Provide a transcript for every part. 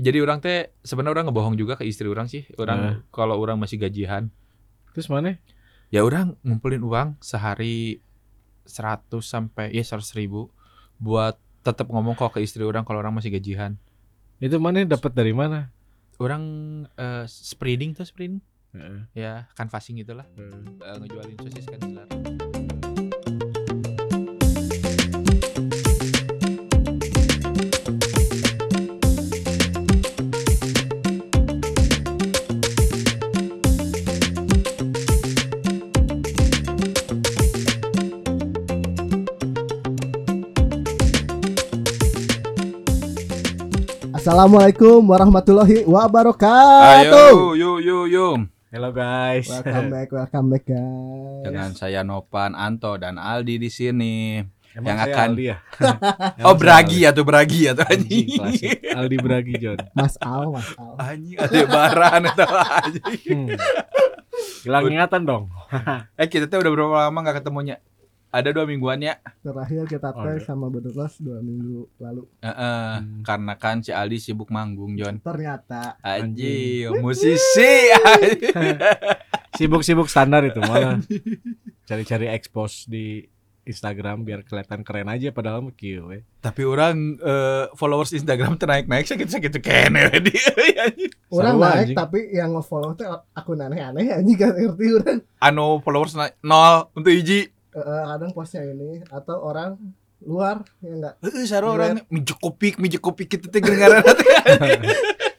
jadi orang teh sebenarnya orang ngebohong juga ke istri orang sih. Nah. Orang kalau orang masih gajian, Terus mana? ya orang ngumpulin uang sehari 100 sampai ya 100 ribu buat tetap ngomong kok ke istri orang kalau orang masih gajian. Itu mana dapat dari mana? Orang eh, spreading tuh spreading Heeh. ya canvassing itulah Eh, ngejualin sosis kan Assalamualaikum warahmatullahi wabarakatuh. Ayo, yuk, yuk, yuk. Hello guys. Welcome back, welcome back guys. Dengan saya Nopan, Anto dan Aldi di sini. Emang Yang saya akan- Aldi ya? Oh, Bragi ya tuh Bragi ya tuh Aldi. Anjing, Bragi John. Mas Al, Mas Al. Anjing ada baran itu anjing. Hmm. Hilang ingatan dong. Eh kita tuh udah berapa lama gak ketemunya? Ada dua mingguan ya. Terakhir kita Oh, tag iya. sama Bedros dua minggu lalu. Heeh, Hmm. karena kan si Aldi sibuk manggung, John. Ternyata Anjing, musisi. Sibuk-sibuk standar itu malah. Cari-cari expose di Instagram biar kelihatan keren aja padahal mah kieu we. Tapi orang eh, followers Instagram tuh naik-naik sakit-sakit kene di. orang naik anjing. tapi yang nge-follow tuh akun aneh-aneh anjing kan ngerti orang. anu followers naik nol untuk hiji. Eh, eh, kadang postnya ini atau orang luar ya enggak Heeh, saro Iya. orang mijek kopik, mijek kopik kita teh dengaran teh.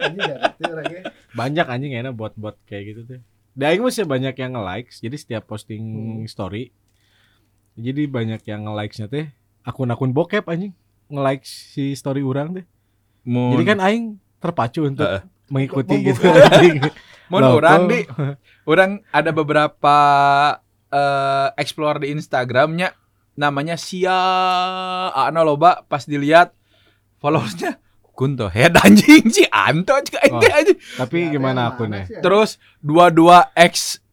anjing enggak ngerti orangnya. Banyak anjing enak buat-buat kayak gitu tuh. Da aing mah sih banyak yang nge-likes. Jadi setiap posting Hmm. story jadi banyak yang nge-likes-nya teh akun-akun bokep anjing. Nge-likes si story orang teh. Jadi kan aing terpacu untuk Heeh. mengikuti gitu anjing. Loh, orang di orang ada beberapa eh explore di Instagramnya namanya Sia Ana loba pas dilihat followersnya Kunto head anjing si Anto juga Oh. ente anjing. Tapi gimana akunnya? ya? Terus 22x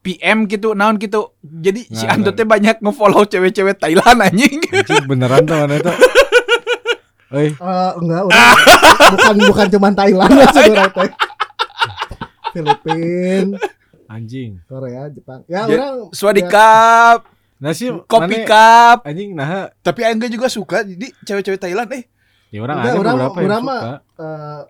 PM gitu naon gitu. Jadi si Nah, Anto nah. teh banyak nge-follow cewek-cewek Thailand anjing. Anjing beneran tuh mana itu? Eh, Eh, enggak, udah bukan bukan cuma Thailand ya sebenarnya. Filipin, anjing. Korea, Jepang. Ya, Ja- orang Swadikap, Nah sih Kopi Cup. anjing nah Tapi Angga juga suka jadi cewek-cewek Thailand eh. ya orang Enggak, ada orang- beberapa yang orang suka. mah- eh,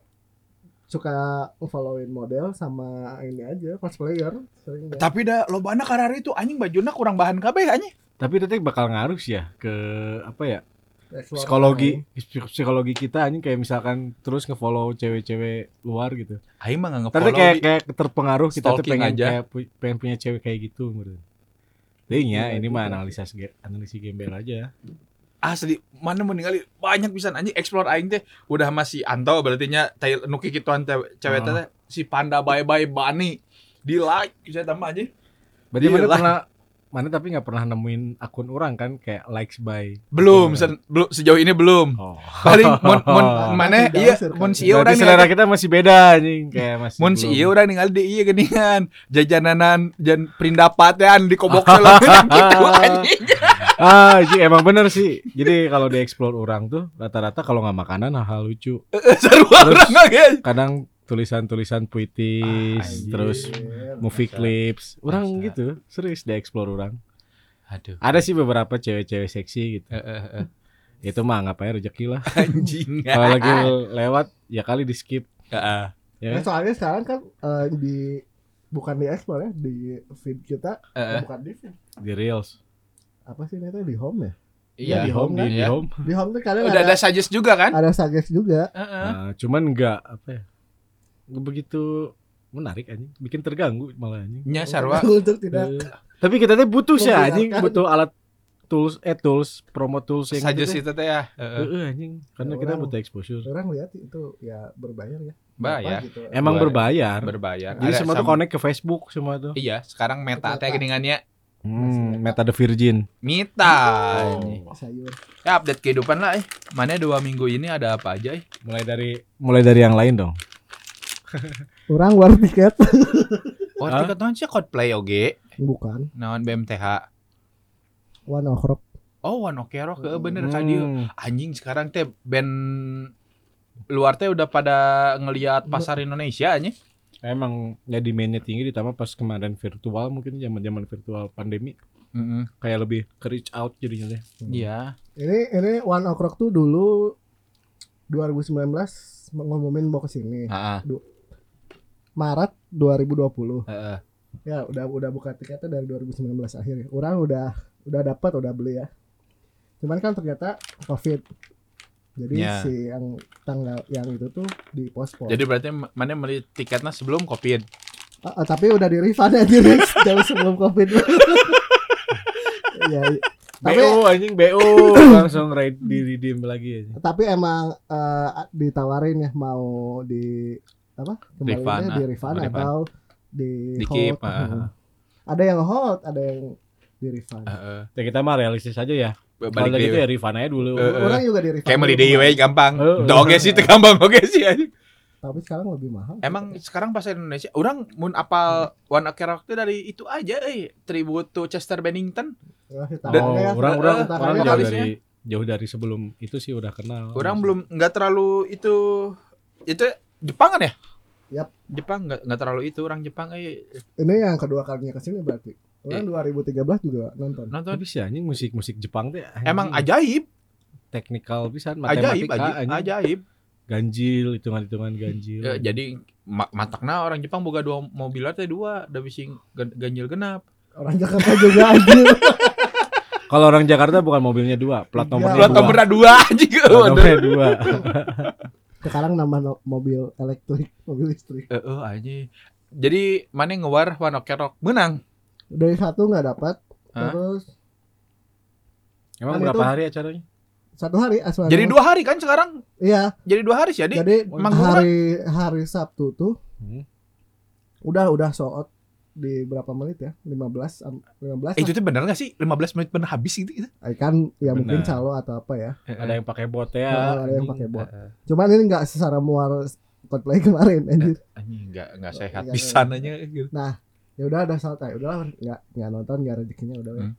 suka followin model sama ini aja cosplayer sering deh. Tapi dah lobana karari itu anjing bajuna kurang bahan kabeh anjing. Tapi itu teh bakal ngaruh sih ya ke apa ya? Psikologi psikologi kita anjing kayak misalkan terus nge-follow cewek-cewek luar gitu. Aing mah enggak Tapi nge-follow. kayak Di. kayak terpengaruh kita tuh pengen aja. kayak pengen punya cewek kayak gitu menurut. Jadi ya, Iya, ini mah analisis ge- analisis gembel aja. Asli mana meninggal banyak pisan anjing explore aing teh udah masih Anto berarti nya Thailand nu kikituan cewek cewek Ah. teh si Panda Bye Bye Bani di like saya tambah aja. Berarti Iya mana lah. pernah mana tapi nggak pernah nemuin akun orang kan kayak likes by Belum, sen- belum sejauh ini belum. Oh. Paling mun mun mana iya si ieu Berarti urang selera kita masih beda anjing kayak masih belum. ieu urang ningali di ieu geuningan jajananan jan perindapatean di kobok film gitu anjing. Ah, anjing, emang bener sih. Jadi kalau di explore orang tuh rata-rata kalau nggak makanan hal-hal lucu. Seru Terus- urang guys. Kadang tulisan-tulisan puitis, Anjir. terus movie Masa. clips. Orang Masa. gitu, serius di explore orang. Aduh. Ada sih beberapa cewek-cewek seksi gitu. Eh, eh, eh. Itu mah ngapain rezeki lah. Anjing. Kalau lagi lewat ya kali di skip. Heeh. Ya Nah, kan? soalnya sekarang kan eh, di bukan di explore ya, di feed kita, Heeh. bukan di feed. di reels. Apa sih itu di home ya? Iya, di home, di, di Iya. home. Di home tuh kalian Udah ada ada suggest juga kan? ada suggest juga. Heeh. Nah, cuman nggak apa ya? Begitu menarik anjing, bikin terganggu malah anjing. Nya sarwa. Untuk tidak Eh, Tapi kita tuh butuh sih anjing, butuh alat tools eh tools promo tools yang Suggest gitu teh. teh ya. Heeh. Heeh, anjing, karena Ya, kita orang- butuh exposure. orang lihat itu ya berbayar ya. Bayar. Gitu. Emang berbayar. Berbayar. Jadi Ada semua tuh connect ke Facebook semua tuh. Iya, sekarang meta teh geningannya Hmm, Meta the Virgin. Mita. Oh. sayur. Ya update kehidupan lah eh. Mana dua minggu ini ada apa aja eh? Mulai dari mulai dari yang lain dong. Orang war tiket Oh, Hah? tiket naon sih Coldplay oge. bukan. Naon BMTH. One Okrok. Oh, One Ok Rock, heeh, bener Hmm. kan dia. Anjing sekarang teh band luar teh udah pada ngelihat pasar Indonesia nya. Emang jadi mainnya tinggi ditambah pas kemarin virtual mungkin zaman-zaman virtual pandemi kayak lebih ke reach out jadinya deh. Iya. Ini ini One Ok Rock tuh dulu 2019 ngomongin mau ke sini. Heeh. Maret 2020. Heeh. Ya udah udah buka tiketnya dari 2019 akhir. ya. Orang udah udah dapat udah beli ya. Cuman kan ternyata Covid. Jadi Ya. si yang tanggal yang itu tuh di pospon. Jadi berarti mana beli tiketnya sebelum Covid. Ah, ah, tapi udah di refund aja next jauh sebelum Covid. ya, tapi BO anjing BO langsung di redeem lagi aja. tapi emang eh, ditawarin ya mau di apa kembali Refund, di refund Refund. atau di, Di hold. keep. Hmm. Ada yang hold, ada yang di refund. Heeh. Ya kita mah realistis aja ya. Kalau Balik gitu ya refund aja dulu. Eh, Orang juga di refund. Kayak beli deui we gampang. Heeh. Da oge sih teu gampang oge sih. Tapi sekarang lebih mahal. Emang sekarang bahasa Indonesia orang mun apal One Ok Rock dari itu aja eh tribute to Chester Bennington. Ya, kita Oh, ya, orang kita- orang orang jauh dari jauh dari sebelum itu sih udah kenal. Orang belum nggak terlalu itu itu Jepang kan ya? Yap. Jepang nggak nggak terlalu itu orang Jepang eh Ini yang kedua kalinya ke sini berarti. Orang 2013 juga nonton. nonton. Sih anjing musik-musik Jepang teh anjing, Emang ajaib, teknikal pisan ajaib, matematika ajaib, anjing. ajaib. ganjil hitungan-hitungan ganjil. Ya, jadi ma matakna orang Jepang boga dua mobil teh dua, da bising gan- ganjil genap. Orang Jakarta juga anjir. Kalau orang Jakarta bukan mobilnya dua, plat nomornya Plat dua. nomornya dua anjing. Plat nomornya dua. Sekarang nambah no- mobil elektrik, mobil listrik. Heeh anjing. Jadi mana ngewar One Ok Rock menang. Dari satu nggak dapat, Hah? terus Emang Kan berapa itu- hari acaranya? satu hari asal. Jadi dua hari kan sekarang? Iya, Jadi dua hari sih jadi. jadi manggung hari hari Sabtu tuh Hmm. udah udah sold out di berapa menit ya? 15 am- 15 Eh, itu tuh bener gak sih? 15 menit bener habis gitu. gitu. Eh, kan ya mungkin Benar. calo atau apa ya. Ada yang pakai bot ya. Nah, ada yang anjing. pakai bot. Cuman ini nggak sesara muar Coldplay kemarin anjir. Anjing enggak enggak Oh, sehat iya. aja gitu. Ya udah ada sold out. Udah nggak nggak nonton nggak rezekinya udah. Hmm.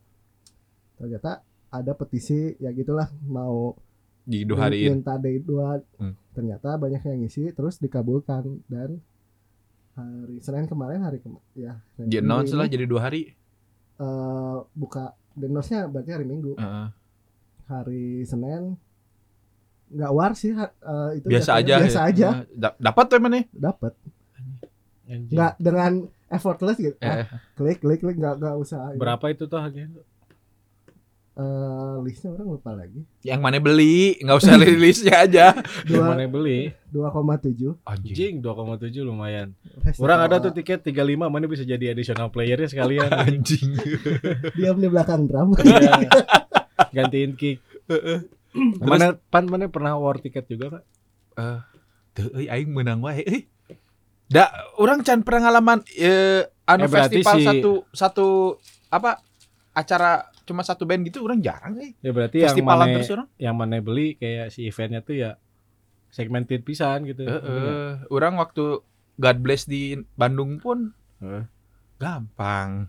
Ternyata ada petisi ya gitulah mau Di dua hariin. minta day dua Hmm. ternyata banyak yang ngisi terus dikabulkan dan hari Senin kemarin hari kema ya Di announce lah jadi dua hari. eh, buka di announce-nya berarti hari Minggu Heeh. hari Senin nggak war sih eh, itu biasa aja. biasa ya. aja Heeh. Da- dapat tuh mana? dapat Anjing. nggak dengan effortless gitu Eh, Ah, klik klik klik nggak nggak usah Berapa itu tuh harganya? Eh, listnya orang lupa lagi yang mana beli, nggak usah rilisnya aja. Yang dua mana beli? dua koma tujuh Anjing 2,7 lumayan. Orang ada tuh tiket 35 mana bisa jadi additional playernya sekalian. Anjing. diam di belakang drum Iya. Gantiin kick. Mana pan mana pernah war tiket juga, Pak? Eh, tuh euy aing menang wae euy. Da, orang can pernah ngalaman eh anu Eh, festival si- satu satu apa acara cuma satu band gitu orang jarang sih. Ya berarti yang mana terus orang. yang mana beli kayak si eventnya tuh ya segmented pisan gitu. Heeh. Orang waktu God Bless di Bandung pun Heeh. gampang.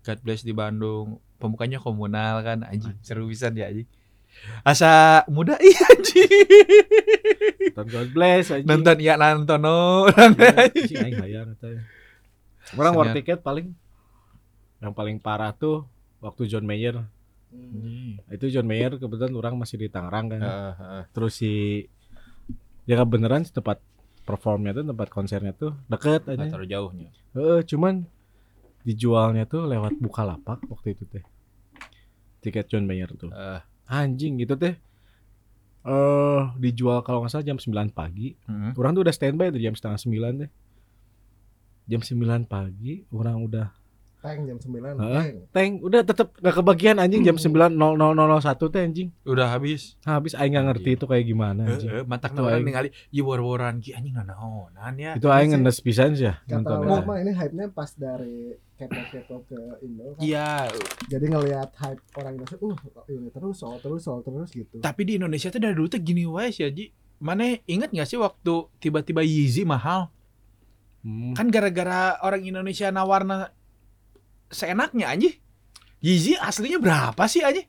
God Bless di Bandung, pemukanya komunal kan anjing, seru bisa dia anjing. Asa muda iya anjing. Nonton God bless aja. Nonton iya nonton orang. Si aing hayang eta. Orang war tiket paling yang paling parah tuh waktu John Mayer. Itu John Mayer kebetulan orang masih di Tangerang kan. Heeh, heeh. Terus si ya beneran tempat performnya tuh tempat konsernya tuh deket aja. terlalu jauhnya. Heeh, cuman dijualnya tuh lewat Bukalapak waktu itu teh. Tiket John Mayer tuh. Eh, Anjing gitu teh. Eh dijual kalau nggak salah jam 9 pagi. heeh. Orang tuh udah standby tuh jam setengah 9 teh. Jam 9 pagi orang udah Tank jam 9 Heeh. tank. tank udah tetep gak kebagian anjing jam 9.0001 teh anjing. Udah habis. Habis aing nggak ngerti itu kayak gimana anjing. Heeh, matak Itu orang aing. ningali ieu war-waran ki anjing nanaonan ya. Itu aing ngenes pisan sih ya Kata orang mah ini hype-nya pas dari K-pop ke Indo kan. Iya, Jadi ngelihat hype orang Indonesia, uh ini terus soal terus soal terus gitu. tapi di Indonesia tuh dari dulu tuh gini wae sih Haji. Mana inget gak sih waktu tiba-tiba Yeezy mahal? Hmm. Kan gara-gara orang Indonesia nawarna seenaknya aja. Yeezy aslinya berapa sih aja?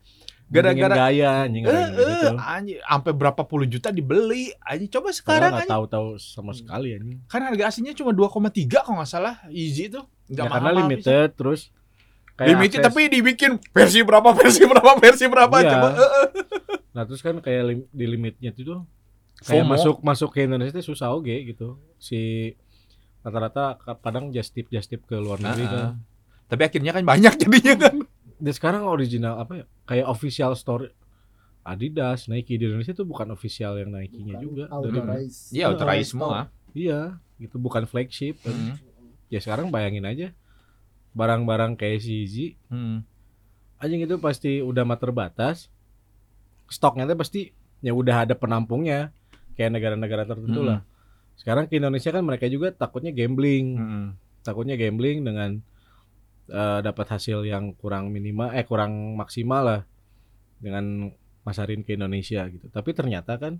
Gara-gara gaya anjing eh gitu eh anjing sampai berapa puluh juta dibeli. Anjing coba sekarang anjing. tahu-tahu sama sekali anjing. Kan harga aslinya cuma 2,3 kalau nggak salah Easy itu. Nggak Ya, karena limited terus bisa. Limited akses- tapi dibikin versi berapa versi berapa versi berapa Iya. coba. eh, eh. Nah terus kan kayak lim- di limitnya itu tuh kayak FOMO. masuk masuk ke Indonesia itu susah oke gitu. Si rata-rata kadang just tip just tip ke luar negeri Nah, kan. Tapi akhirnya kan banyak jadinya kan. Dan sekarang original apa ya? Kayak official store Adidas, Nike di Indonesia tuh bukan official yang Nike-nya juga. Dari- Authorize. Iya, authorize semua. iya, gitu bukan flagship. Hmm. Ya sekarang bayangin aja barang-barang kayak si Yeezy Hmm. anjing itu pasti udah mah terbatas. Stoknya tuh pasti ya udah ada penampungnya kayak negara-negara tertentu Hmm. lah. Sekarang ke Indonesia kan mereka juga takutnya gambling, Hmm. takutnya gambling dengan eh, dapat hasil yang kurang minimal eh kurang maksimal lah dengan masarin ke Indonesia gitu. Tapi ternyata kan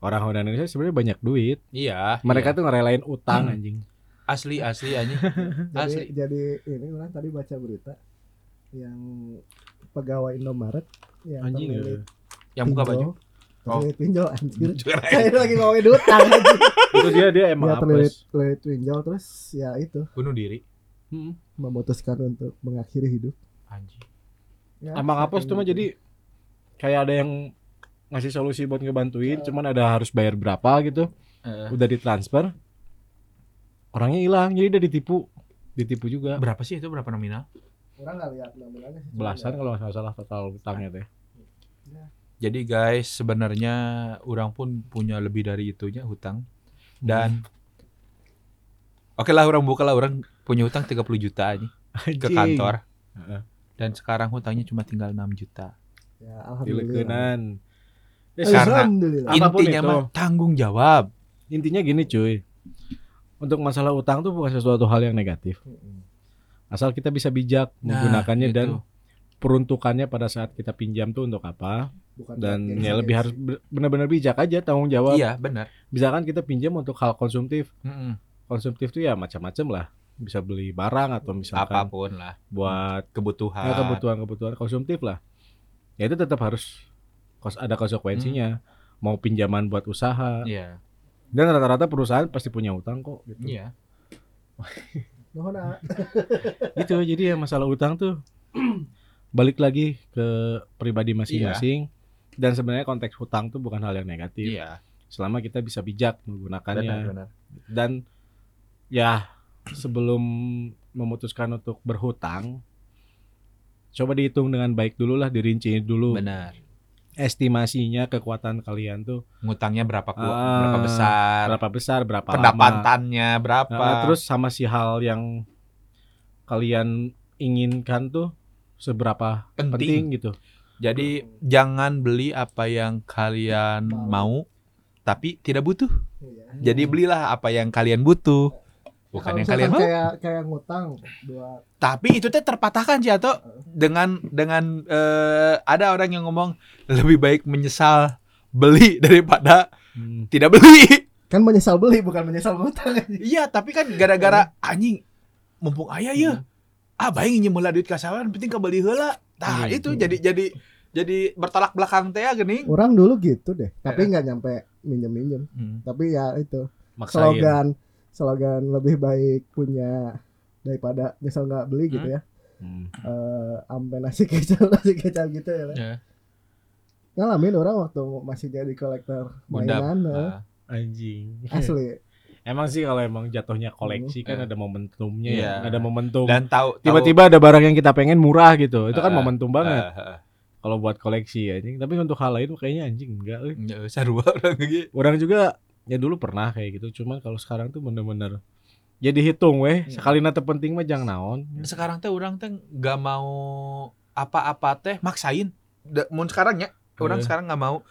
orang-orang Indonesia sebenarnya banyak duit. Iya. Mereka iya. tuh ngerelain utang Hmm. anjing. asli asli anjing. Jadi Asli. jadi ini orang tadi baca berita yang pegawai Indomaret yang Anjing ya. Yang buka baju. Terlilit pinjol anjir. Saya lagi ngomongin duit anjing. itu dia dia emang ya terlilit, terlilit pinjol terus ya itu Bunuh diri. Hmm. memutuskan untuk mengakhiri hidup. Anjing. Ya, Emang apes tuh mah jadi kayak ada yang ngasih solusi buat ngebantuin, cuman ada harus bayar berapa gitu, Eh, udah ditransfer, orangnya hilang, jadi udah ditipu, ditipu juga. berapa sih itu berapa nominal? orang nggak lihat nominalnya sih. Belasan kalau nggak salah total utangnya teh. Jadi guys, sebenarnya orang pun punya lebih dari itunya hutang. Dan Oke lah orang buka lah orang punya hutang 30 juta aja ke kantor. Heeh. Dan sekarang hutangnya cuma tinggal 6 juta. Ya, alhamdulillah. Ya, Karena- Intinya itu. mah tanggung jawab. Intinya gini cuy. Untuk masalah utang tuh bukan sesuatu hal yang negatif. Asal kita bisa bijak Nah, menggunakannya dan itu. peruntukannya pada saat kita pinjam tuh untuk apa Bukan dan ya lebih harus be- benar-benar bijak aja tanggung jawab. Iya, benar. Misalkan kita pinjam untuk hal konsumtif, Mm-mm. konsumtif tuh ya macam-macam lah. Bisa beli barang atau misalkan Apa pun lah, buat kebutuhan. ya, kebutuhan-kebutuhan konsumtif lah. Ya itu tetap harus kos ada konsekuensinya. Mau pinjaman buat usaha. Iya. Dan rata-rata perusahaan pasti punya utang kok gitu. Iya. Nuhun, ah. Gitu jadi ya masalah utang tuh balik lagi ke pribadi masing-masing. Dan sebenarnya konteks hutang tuh bukan hal yang negatif. Iya. Selama kita bisa bijak menggunakannya. Benar, benar. dan ya sebelum memutuskan untuk berhutang coba dihitung dengan baik dulu lah dirinci dulu Benar. estimasinya kekuatan kalian tuh Ngutangnya berapa kuat, Ah, berapa besar, berapa besar berapa lama pendapatannya berapa. Nah, terus sama si hal yang kalian inginkan tuh seberapa Penting. penting, gitu Jadi jangan beli apa yang kalian mau tapi tidak butuh. Iya. Jadi belilah apa yang kalian butuh. Bukan yang kalian kayak kayak ngutang dua Tapi itu teh terpatahkan sih atau dengan dengan eh, ada orang yang ngomong lebih baik menyesal beli daripada Hmm. tidak beli. kan menyesal beli bukan menyesal ngutang Iya, tapi kan gara-gara anjing mumpung ayah ya. Ah, baik nginjem heula duit kasawan penting kebeli heula. Nah, Iya, itu iya. jadi jadi jadi bertolak belakang teh ya, geuning. orang dulu gitu deh tapi nggak nyampe minjem minjem Hmm. tapi ya itu maksain slogan slogan lebih baik punya daripada nyesel nggak beli gitu ya Hmm. eh ampe nasi kecap nasi kecap gitu ya Ya. ngalamin orang waktu masih jadi kolektor mainan Ah, anjing asli emang sih kalau emang jatuhnya koleksi kan Hmm. ada momentumnya Iya. ya ada momentum dan tahu tiba-tiba ada barang yang kita pengen murah gitu itu kan Ah, momentum banget ah, ah. kalau buat koleksi anjing tapi untuk hal lain kayaknya anjing enggak euy. Ya, sarua orang gitu. orang juga ya dulu pernah kayak gitu cuman kalau sekarang tuh bener-bener ya dihitung weh Hmm. sekali nate penting mah jangan naon Sekarang teh orang teh nggak mau apa-apa teh maksain. Da- Mun sekarang ya, orang Eh. sekarang nggak mau.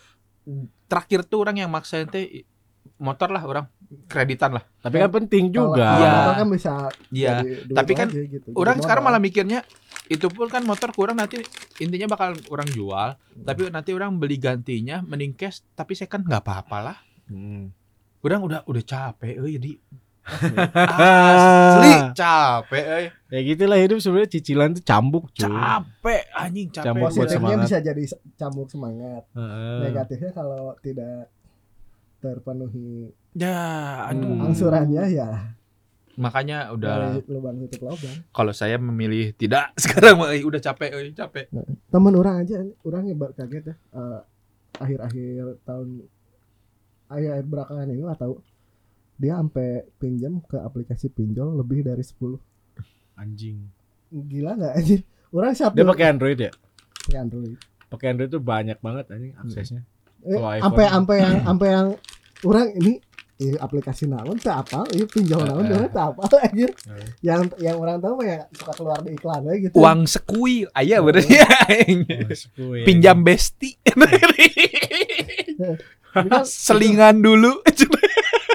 Terakhir tuh orang yang maksain teh motor lah orang kreditan lah. tapi kan penting juga Kalau Iya. kan bisa Iya. Tapi kan gitu. Jadi Orang sekarang malah mikirnya itu pun kan motor kurang nanti intinya bakal orang jual, tapi nanti orang beli gantinya mending cash tapi second nggak apa-apa lah. Hmm. Orang udah udah capek euy jadi Asli capek euy. Ya gitulah hidup sebenarnya cicilan tuh cambuk cuy. Capek anjing capek. Cambuk. Positifnya semangat. bisa jadi cambuk semangat. Heeh. Negatifnya kalau tidak terpenuhi Ya, aduh. Hmm. angsurannya ya Makanya udah lubang tutup lubang. kalau saya memilih tidak sekarang eh, udah capek euy, capek. Temen orang aja, orang hebat kaget ya. Eh, akhir-akhir tahun akhir-akhir belakangan ini lah tahu dia sampai pinjam ke aplikasi pinjol lebih dari 10 Anjing. gila nggak anjir orang satu Dia pakai Android ya? pakai Android Pakai Android tuh banyak banget anjing aksesnya. eh, Kalau iPhone. sampai sampai yang sampai yang orang ini eh, aplikasi naon teu apa ini pinjol naon Eh, eh. orang teu apa anjir Eh. yang yang orang tahu mah yang suka keluar di iklan aja gitu Uang sekui aya bener ya. Masukku ya. Pinjam besti. Tapi kan Selingan dulu.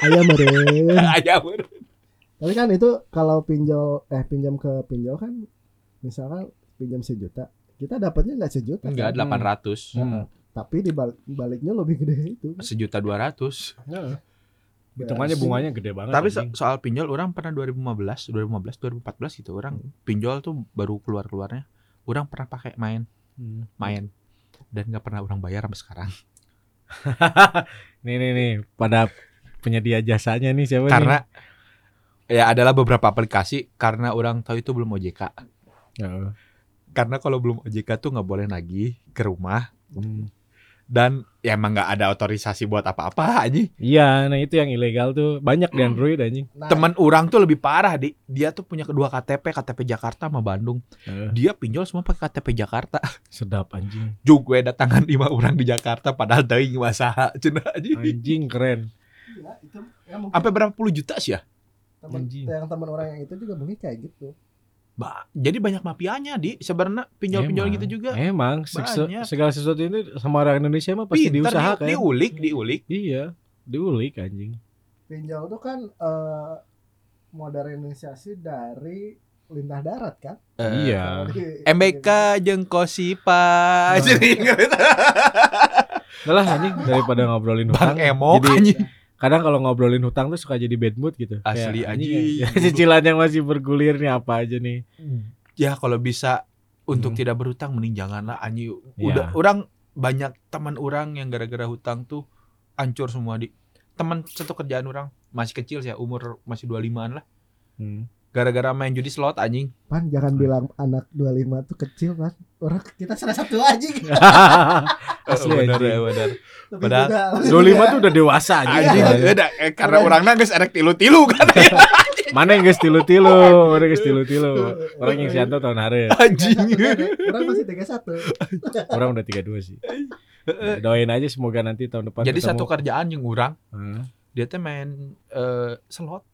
ayam meren Aya bener. Tapi kan itu kalau pinjol eh pinjam ke pinjol kan misalkan pinjam sejuta, kita dapatnya nggak sejuta. Enggak kan? 800. Hmm. Tapi di bal- baliknya lebih gede itu. Sejuta 200. Heeh. Hitungannya Berarti- bunganya gede banget. Tapi so- soal pinjol orang pernah 2015, 2015, 2014 gitu orang pinjol tuh baru keluar keluarnya. Orang pernah pakai main, Hmm. main dan nggak pernah orang bayar sampai sekarang. Nih nih nih pada penyedia jasanya nih siapa Karena ya adalah beberapa aplikasi karena orang tahu itu belum OJK. nih? Heeh. Karena kalau belum OJK tuh nggak boleh lagi ke rumah Hmm. Dan ya emang nggak ada otorisasi buat apa-apa aja. Iya, nah itu yang ilegal tuh banyak di Android anjing. Nah, Teman orang tuh lebih parah di dia tuh punya kedua KTP, KTP Jakarta sama Bandung. Heeh. Dia pinjol semua pakai KTP Jakarta. Sedap anjing. Juk gue datangan lima orang di Jakarta padahal teuing masaha cenah aja. Anjing keren. gila, itu ya mungkin Sampai berapa puluh juta sih ya? teman anjing. yang teman orang yang itu juga mungkin kayak gitu. Ba, jadi banyak mafianya di sebenarnya pinjol-pinjol gitu juga. Emang se- Banyak. segala sesuatu ini sama orang Indonesia mah pasti Pinter, diusahakan. di, diulik, diulik. Iya, diulik anjing. Pinjol itu kan eh, modernisasi dari lintah darat kan? Iya. Di- MBK jeung Kosipa. Jadi inget. Udah lah anjing daripada ngobrolin Bang hutang. Emo Jadi anjing. Kadang kalau ngobrolin hutang tuh suka jadi bad mood gitu. Asli, Kayak, ya, cicilan yang masih bergulir nih apa aja nih. Ya kalau bisa untuk Hmm. tidak berhutang mending janganlah anjing. Iya. Udah orang banyak teman orang yang gara-gara hutang tuh hancur semua di teman satu kerjaan orang masih kecil sih ya, umur masih 25-an lah. Hmm. Gara-gara main judi slot anjing. Pan jangan bilang anak 25 tuh kecil kan. Orang kita salah satu aja. Asli bener anjing. ya bener. Padahal- muda. 25 tuh udah dewasa anjing. Anjing, udah, eh, karena orang nangis erek tilu-tilu kan. Mana yang geus tilu-tilu, mana geus tilu-tilu. Orang yang Sianto tahun hari. Anjing. Orang masih 31. Orang udah 32 sih. Doain aja semoga nanti tahun depan Jadi ketemu. satu kerjaan yang orang Hah? dia tuh main eh, slot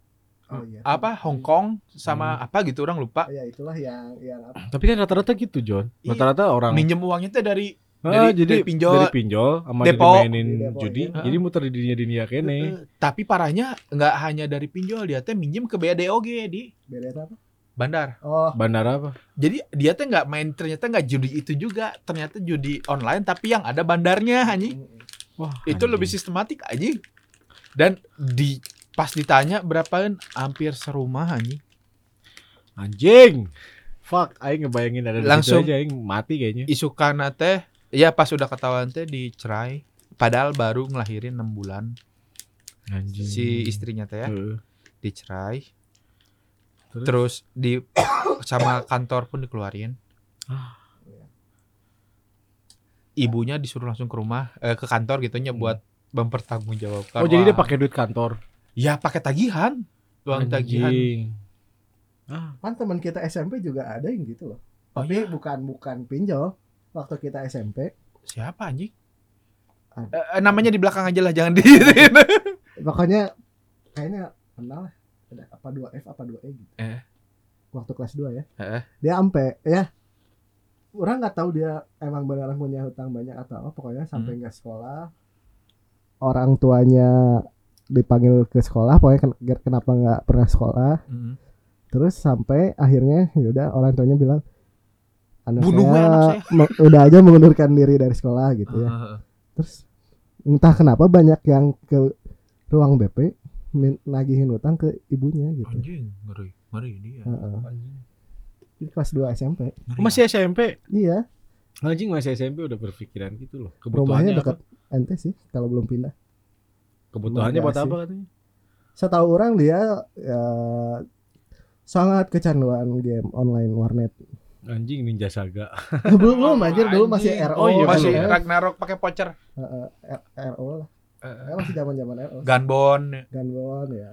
Oh iya. apa Hong Kong sama apa gitu orang lupa. Ya itulah yang yang apa? Tapi kan rata-rata gitu, John. Iya. Rata-rata orang Minjem uangnya tuh dari Ah, dari- jadi dari pinjol. dari pinjol sama Depo. dimainin Di depo, judi. iya. Jadi muter di dunia-dunia kene. Eh, tapi parahnya nggak hanya dari pinjol dia teh minjem ke BADOG di Beda apa? bandar. Oh, Bandar apa? Jadi dia teh nggak main ternyata nggak judi itu juga. Ternyata judi online tapi yang ada bandarnya anjing. Wah, Itu anjing. lebih sistematik anjing. Dan di pas ditanya berapaan hampir serumah anjing. anjing. Fuck, aing ngebayangin ada di Langsung- aja aing mati kayaknya. Isukana teh ya pas udah ketahuan teh dicerai padahal baru ngelahirin 6 bulan Anjing. si istrinya teh ya Heeh. dicerai Terus? terus di sama kantor pun dikeluarin Ah. ibunya disuruh langsung ke rumah eh, ke kantor gitunya Hmm. buat mempertanggungjawabkan Oh, jadi dia pakai duit kantor. Ya pakai tagihan uang tagihan. Ah, kan teman kita SMP juga ada yang gitu loh. oh Tapi iya bukan bukan pinjol. Waktu kita SMP, siapa anjing Ah. Eh, eh, namanya di belakang aja lah jangan di pokoknya kayaknya kenal lah. Ada apa 2F apa 2E gitu. Eh. Waktu kelas 2 ya. Eh. Dia ampe ya. Orang nggak tahu dia emang beneran punya hutang banyak atau apa. Pokoknya sampai Hmm. nggak sekolah. Orang tuanya dipanggil ke sekolah. Pokoknya ken- kenapa nggak pernah sekolah. Hmm. Terus sampai akhirnya yaudah orang tuanya bilang anak Bunuh saya, anak saya." udah aja mengundurkan diri dari sekolah gitu ya. Terus entah kenapa banyak yang ke ruang BP nagihin utang ke ibunya gitu. Anjing, ngeri, ngeri dia. Heeh. Di kelas 2 SMP. Ngeri. Masih SMP. Iya, Anjing masih SMP udah berpikiran gitu loh. rumahnya Kebutuhannya dekat ente sih kalau belum pindah. Kebutuhannya buat apa katanya? Setahu orang dia ya, sangat kecanduan game online warnet. Anjing Ninja Saga. belum anjir dulu masih. RO. Oh iya, masih belum. Ragnarok pakai voucher. Heeh, R- RO lah. Eh, Ya, masih zaman-zaman RO. Gunbon. Gunbon ya.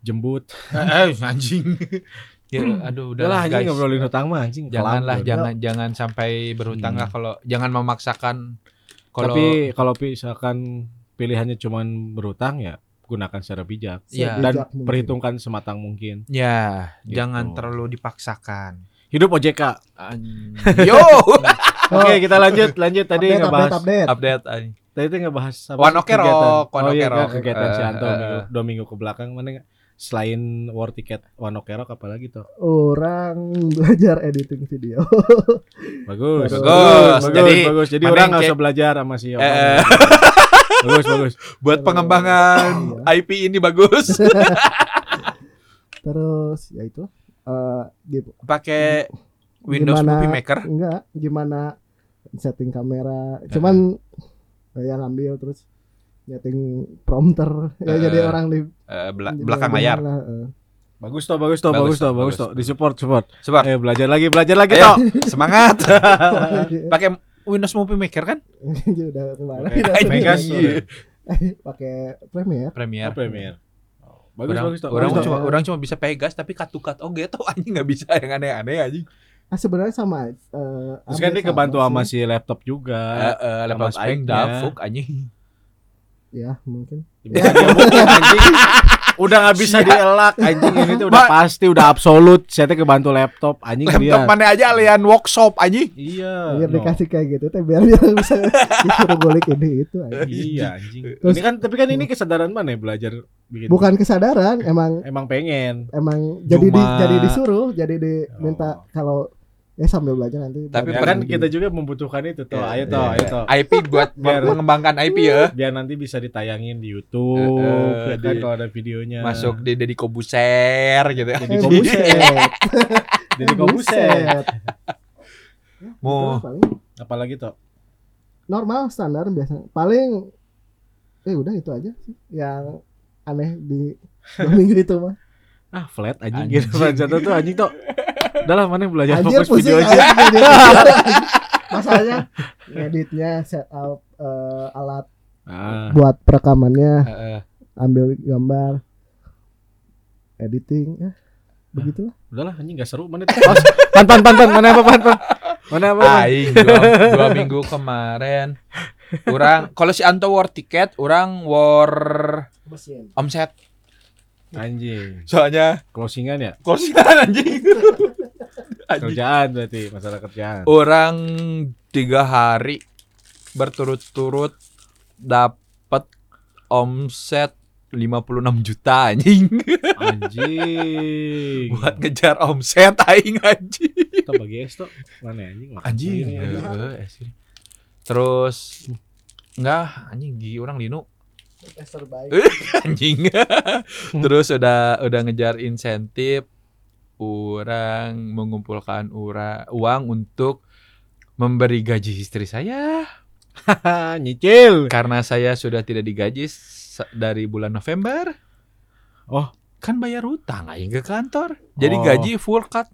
Jembut. Eh, anjing. ya, aduh udah lah anjing ngobrolin hutang mah anjing. Janganlah, kelam, jangan jangan sampai berhutang Hmm. lah kalau jangan memaksakan kalau Tapi kalau misalkan pilihannya cuman berutang ya gunakan secara bijak Iya. dan mungkin. perhitungkan sematang mungkin. ya Gitu. jangan terlalu dipaksakan. Hidup OJK. An- Yo, Oke, kita lanjut lanjut tadi update, ngebahas update, update. update tadi tuh ngebahas apa One Ok Rock. One oh iya Rock. kegiatan si Eh, Anto eh, minggu, dua minggu ke belakang mana selain war ticket One Ok Rock apalagi tuh Orang belajar editing video. bagus Bagus. bagus Jadi, bagus jadi orang nggak usah belajar sama si. Eh, eh. Bagus bagus buat pengembangan Iya. IP ini bagus. Terus ya itu eh gitu. Pakai Windows Gimana- Movie Maker. Enggak, gimana setting kamera. Cuman yang ngambil terus setting prompter ya Eh, jadi orang di Eh, bela- di belakang layar. lah, eh. bagus toh bagus toh Bagus bagus toh bagus toh di support support Coba eh belajar lagi belajar lagi Ayo. toh semangat. Pakai Windows Movie Maker kan? Udah ke mana? Vegas. Iya. pakai Premiere. Premiere. Oh, Premiere. bagus orang, bagus orang Bagus, cuma orang cuma bisa Pegas tapi cut-cut oke tuh anjing nggak bisa yang aneh-aneh anjing. Ah sebenarnya sama eh terus kan dia kebantu sama si laptop juga eh, sama laptop aing dafuk anjing. Ya, mungkin. Diomongin, anjing. Udah nggak bisa dielak anjing ini tuh udah pasti udah absolut. Saya teh kebantu laptop anjing Laptop mana aja alian workshop anjing. Iya. biar no. dikasih kayak gitu teh biar dia bisa disuruh golik ini itu. Iya anjing. Terus- ini kan tapi kan ini kesadaran mana ya belajar bikin. bukan kesadaran emang Emang pengen. emang jadi di, jadi disuruh jadi diminta Oh. kalau ya sambil belajar nanti Tapi kan kita juga membutuhkan itu toh. Iya, Ayo toh, iya. ayo toh. IP buat Biar- mengembangkan IP ya. Biar nanti bisa ditayangin di YouTube Eh, eh, ya kan kalau ada videonya. Masuk di Deddy Kobuser gitu. Jadi Eh, kobuset. buset. Jadi kobuset. Mau Apalagi toh? normal standar biasa paling eh udah itu aja sih yang aneh di minggu itu mah Ah, flat anjing, Anjing. gitu. Jatuh tuh anjing toh. Udah lah mana yang belajar anjir fokus pusing video aja. masalahnya ngeditnya set up eh, alat Ah. buat perekamannya Eh, eh. ambil gambar editing ya begitulah Udahlah anjing gak seru mana tuh. Oh, pan pan pan pan mana apa pan pan. Mana apa? Aing dua, dua minggu kemarin orang kalau si Anto war tiket orang war mesin omset Anjing. soalnya Closingan ya? anjing anjing Kerjaan berarti masalah kerjaan. orang tiga hari berturut-turut dapat omset 56 juta anjing Anjing. buat ngejar omset aing anjing Kita bagi es tuh. Mana anjing? Makan anjing heeh, es krim. terus enggak anjing gigi orang baik anjing terus udah udah ngejar insentif orang mengumpulkan ura, uang untuk memberi gaji istri saya Nyicil. karena saya sudah tidak digaji dari bulan November Oh. kan bayar hutang aing ke kantor jadi Oh. gaji full cut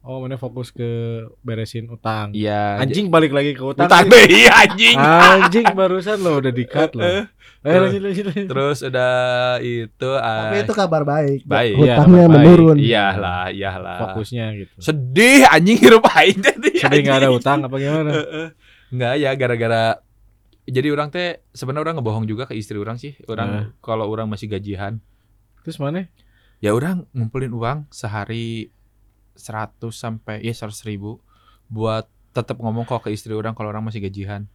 Oh, mana fokus ke beresin utang. iya Anjing balik lagi ke utang. utang deh iya, anjing Anjing barusan lo udah di-cut lo. Eh, Eh, lanjut lanjut. lanjut. terus udah itu tapi ah, itu kabar baik baik Iya, hutangnya kabar baik. menurun iyalah iyalah Fokusnya gitu. sedih anjing hirup aing tadi Sedih nggak ada utang apa gimana? Enggak ya gara-gara jadi orang teh sebenarnya orang ngebohong juga ke istri orang sih. Orang Nah. kalau orang masih gajian, Terus mana? ya orang ngumpulin uang sehari 100 sampai ya 100 ribu buat tetap ngomong kok ke istri orang kalau orang masih gajian.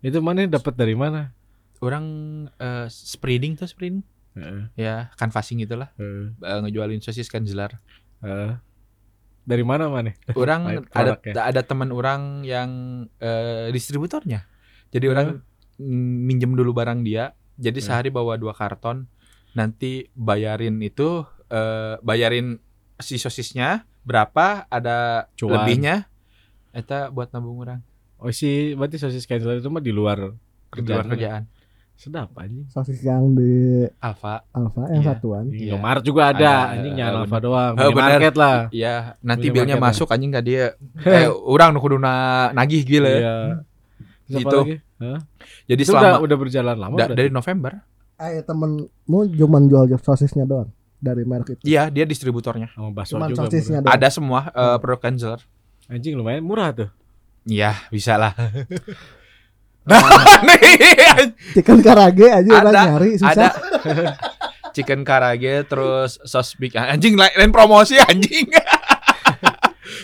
Itu mana dapat dari mana? Orang eh, spreading tuh spreading Heeh. ya canvassing itulah heeh, eh, ngejualin sosis kanjelar. heeh. Dari mana mana? Orang ada produknya. ada teman orang yang eh, distributornya. Jadi orang minjem dulu barang dia. Jadi Hmm. sehari bawa dua karton. nanti bayarin itu eh, bayarin si sosisnya berapa ada Cuan. lebihnya eta buat nabung orang Oh si berarti sosis cancel itu mah di luar di luar kerjaan. kerjaan Sedap anjing. sosis yang di Alfa Alfa yang Iya. satuan Iya. Indomaret juga ada, Ada, anjing bener. Alfa doang. Bener. Minimarket lah. ya nanti bilnya market, masuk anjing gak dia eh orang nu kuduna nagih gila Iya. Terus Gitu. jadi Itu udah selama udah berjalan lama da- berarti? dari November eh temenmu cuman jual sosisnya doang dari merek itu. Iya dia distributornya. Sama bakso cuman juga. sosisnya ada semua eh, produk Kenzeler Anjing lumayan murah tuh. iya bisa lah. Nah chicken karage aja orang ada nyari ada. Susah chicken karage terus sos big anjing lain promosi anjing.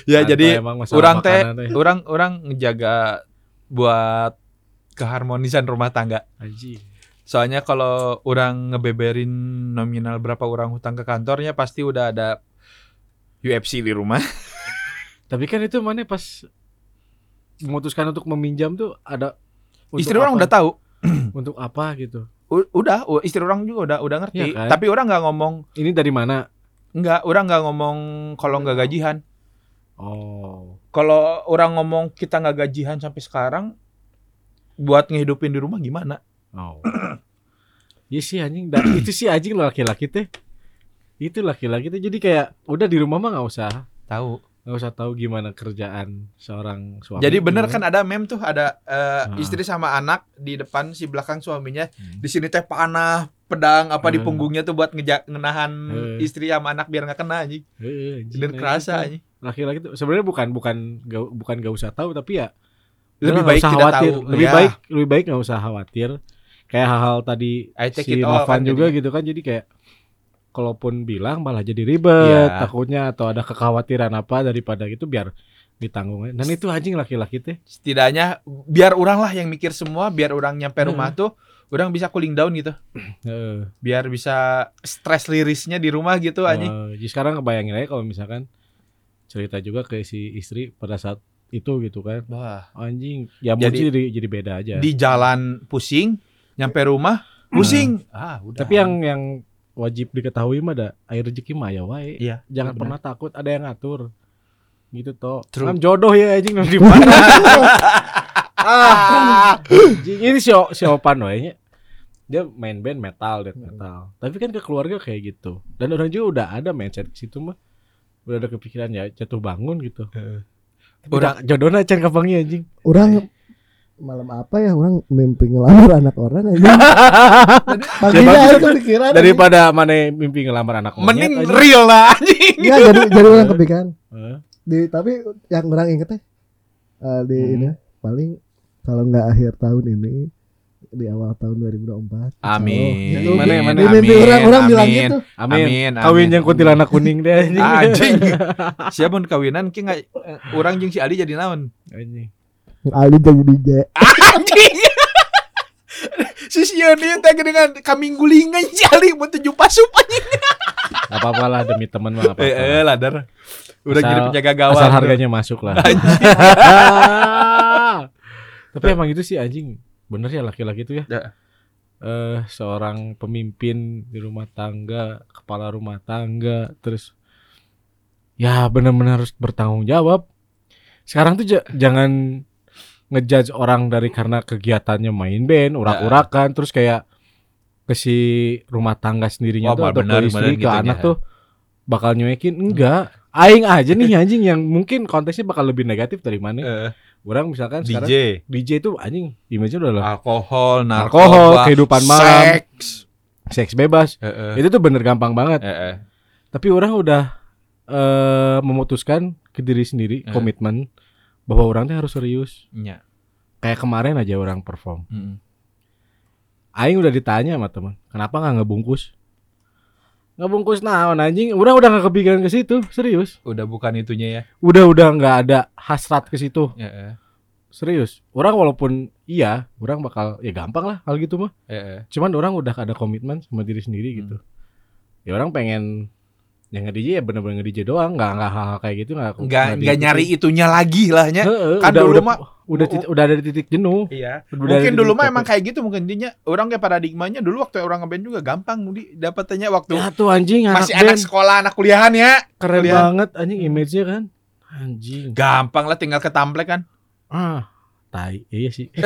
Ya Tanpa jadi orang teh. orang orang ngejaga buat keharmonisan rumah tangga. Anjing. Soalnya kalau orang ngebeberin nominal berapa orang hutang ke kantornya pasti udah ada UFC di rumah Tapi kan itu mana pas memutuskan untuk meminjam tuh ada istri orang apa? udah tahu untuk apa gitu. U- udah istri orang juga udah udah ngerti Iya kan? tapi orang nggak ngomong Ini dari mana? nggak orang nggak ngomong kalau nggak gajihan Oh. kalau orang ngomong kita nggak gajihan sampai sekarang buat ngehidupin di rumah gimana Oh. Iya sih anjing, dan itu sih anjing lo laki-laki teh. Itu laki-laki teh jadi kayak udah di rumah mah nggak usah tahu nggak usah tahu gimana kerjaan seorang suami. jadi bener kan ada meme tuh ada eh, Ah. istri sama anak di depan si belakang suaminya Hmm. di sini teh panah pedang apa di Eh. punggungnya tuh buat ngeja ngenahan Eh. istri sama anak biar nggak kena anjing anjing, dan anjing kerasa anjing Laki-laki tuh sebenarnya bukan bukan gak, bukan gak usah tahu tapi ya lebih baik usah tidak khawatir. tahu Lebih Ya, baik lebih baik nggak usah khawatir. Kayak hal-hal tadi si Novan kan juga jadinya. gitu kan jadi kayak kalaupun bilang malah jadi ribet Iya. takutnya atau ada kekhawatiran apa daripada itu biar ditanggung dan itu anjing laki-laki teh setidaknya biar orang lah yang mikir semua biar orang nyampe Hmm. rumah tuh orang bisa cooling down gitu Heeh. biar bisa stress lirisnya di rumah gitu anjing Eh, jadi sekarang kebayangin aja kalau misalkan cerita juga ke si istri pada saat itu gitu kan wah anjing ya Jadi- jadi, jadi beda aja di jalan pusing nyampe rumah pusing. Ah udah. Tapi yang yang wajib diketahui mah ada air rezeki mah ya wae iya jangan benar. pernah takut ada yang ngatur. Gitu toh. True. kan jodoh ya anjing di mana? Ah. Ini si si Opan wae nya. dia main band metal death metal. Tapi kan ke keluarga kayak gitu. Dan orang juga udah ada mindset ke situ mah. Udah ada kepikiran ya jatuh bangun gitu. Heeh. Tapi Orang- jodohnya can kapangi anjing. Orang malam apa ya orang mimpi ngelamar anak orang aja paginya bagus. aja kepikiran daripada mana mimpi ngelamar anak monyet mending anjing. real lah anjing ya jadi jadi orang kepikiran Heeh. di tapi yang orang inget teh eh, di Hmm. ini paling kalau nggak akhir tahun ini di awal tahun 2024 Amin. Itu Mana- mana- di mimpi amin, orang orang bilang amin. gitu amin, Amin, kawin amin. yang kuntilanak kuning deh anjing anjing siapa mun kawinan ki nggak eh, orang jeung si Ali jadi naon anjing Ali jadi DJ anjing si Sion ini teh dengan kambing gulingan si Ali mau tujuh pasup anjing Gak apa-apa lah demi teman mah gak eh, eh ladar udah Asal- jadi penjaga gawang Asal harganya masuk lah. Tapi emang itu sih anjing. Bener ya laki-laki itu ya. Ya. Eh seorang pemimpin di rumah tangga, kepala rumah tangga, terus ya benar-benar harus bertanggung jawab. Sekarang tuh ja- jangan ngejudge orang dari karena kegiatannya main band, urak-urakan, terus kayak ke si rumah tangga sendirinya Wah, tuh atau bener, ke istri, ke gitu anak ya. tuh bakal nyuekin enggak. Aing aja nih anjing yang mungkin konteksnya bakal lebih negatif dari mana. Eh, Orang misalkan sekarang DJ DJ itu anjing image-nya udah lah alkohol Alkohol, narkoba kehidupan malam. seks seks bebas. Eh, eh, Itu tuh bener gampang banget. eh, eh. Tapi orang udah eh memutuskan ke diri sendiri Eh. komitmen bahwa orang tuh harus serius. Nya. Kayak kemarin aja orang perform. Mm-mm. Aing udah ditanya sama teman, kenapa nggak ngebungkus? Ngebungkus naon anjing? Orang udah nggak kepikiran ke situ, serius. udah bukan itunya ya Udah udah nggak ada hasrat ke situ, Eh, eh, serius. Orang walaupun iya, orang bakal ya gampang lah hal gitu mah. eh, eh. Cuman orang udah ada komitmen sama diri sendiri gitu. Ya orang pengen yang nge-DJ ya bener-bener nge-DJ doang, nggak nggak hal-hal kayak gitu nggak nggak nggak nyari itunya lagi lah nya Kan udah, dulu udah, mah- udah titik- udah ada di titik jenuh. iya Udah mungkin dulu mah emang kayak gitu mungkin dinya orang kayak paradigmanya dulu waktu orang ngeband juga gampang di dapetnya waktu Ya tuh anjing anak masih band anak sekolah anak kuliahan ya keren kuliah. banget anjing image-nya kan. Anjing. gampang lah tinggal ketamplek kan Ah, tai. Iya sih.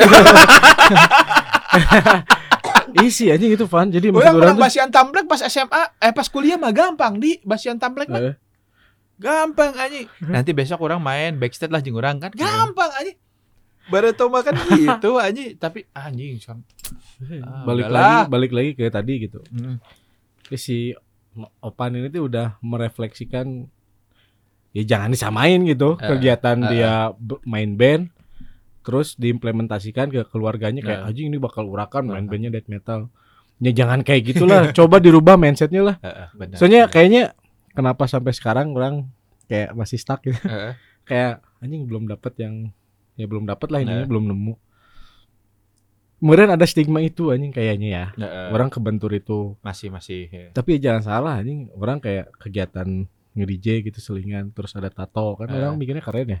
Iya sih anjing itu fun. Jadi maksud orang tuh. Basian tamplek pas SMA eh pas kuliah mah gampang di. Basian tamplek mah Eh, gampang aja nanti besok orang main backstage lah jeung orang kan. Gampang aja baru tau mah kan gitu aja tapi anjing son Ah, balik udahlah. lagi balik lagi ke tadi gitu. Hmm. Si Opan ini tuh udah merefleksikan ya jangan disamain gitu. Eh, kegiatan eh, dia b- main band terus diimplementasikan ke keluarganya kayak Eh. anjing ini bakal urakan main Eh. bandnya death metal. Ya jangan kayak gitulah, coba dirubah mindsetnya lah. Benar. Soalnya kayaknya kenapa sampai sekarang orang kayak masih stuck gitu. Kayak anjing belum dapat yang ya belum dapat lah intinya Nah. belum nemu. Kemudian ada stigma itu anjing kayaknya ya. Orang kebentur itu. masih masih ya. Tapi jangan salah anjing, orang kayak kegiatan nge-DJ gitu selingan terus ada tato kan orang mikirnya keren ya.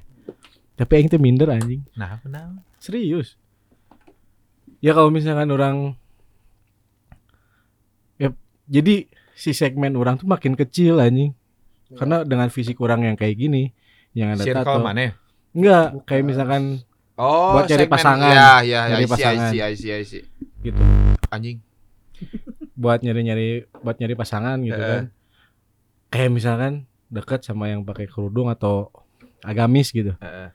Tapi aing teh minder anjing. nah kenal Serius. Ya kalau misalkan orang ya jadi si segmen orang tuh makin kecil anjing. Karena dengan fisik orang yang kayak gini yang ada circle tato. mana Enggak, kayak misalkan oh Buat cari segmen- pasangan. ya ya Cari I see, pasangan. I see, I see, I see. gitu. anjing Buat nyari-nyari buat nyari pasangan gitu Eh. kan. Kayak misalkan deket sama yang pakai kerudung atau agamis gitu. Heeh.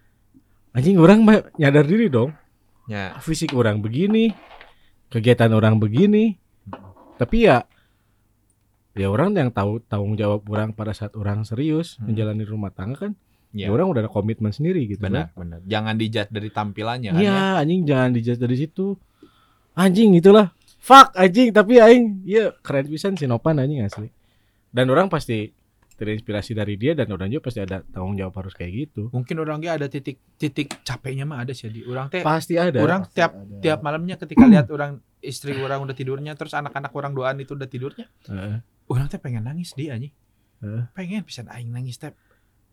Anjing orang mah nyadar diri dong. ya Fisik orang begini, kegiatan orang begini. Tapi ya ya orang yang tahu tanggung jawab orang pada saat orang serius Hmm. menjalani rumah tangga kan. Ya, Ya. orang udah ada komitmen sendiri gitu benar kan. benar jangan dijat dari tampilannya kan ya Iya, anjing jangan dijudge dari situ. Anjing itulah. Fuck anjing, tapi aing iya keren pisan si Nopan anjing asli. Dan orang pasti terinspirasi dari dia dan orang juga pasti ada tanggung jawab harus kayak gitu. mungkin orangnya ada titik titik capeknya mah ada sih di orang teh Pasti ada. orang Pasti tiap ada. tiap malamnya ketika lihat orang istri orang udah tidurnya terus anak-anak orang doaan itu udah tidurnya Heeh. orang teh pengen nangis di anjing Heeh. pengen pisan aing nangis teh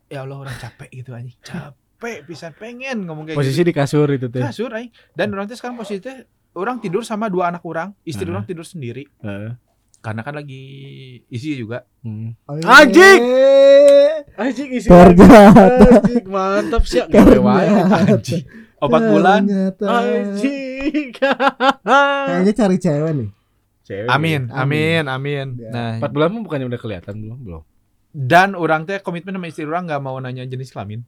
ya Allah orang capek gitu anjing capek pisan pengen ngomong kayak Posisi gitu di kasur itu teh. kasur aing dan orang teh sekarang posisi teh orang tidur sama dua anak orang istri Heeh. orang tidur sendiri Heeh. Karena kan lagi isi juga Hmm. Anjing! Anjing isi Ternyata. Anjing mantap sih. Ternyata. Anjing. opat bulan Ternyata. Anjing. Kayaknya cari cewek nih. Cewek. amin Amin. amin amin Ya. nah Empat bulan mah bukannya udah kelihatan belum? Belum. dan orang teh komitmen sama istri orang nggak mau nanya jenis kelamin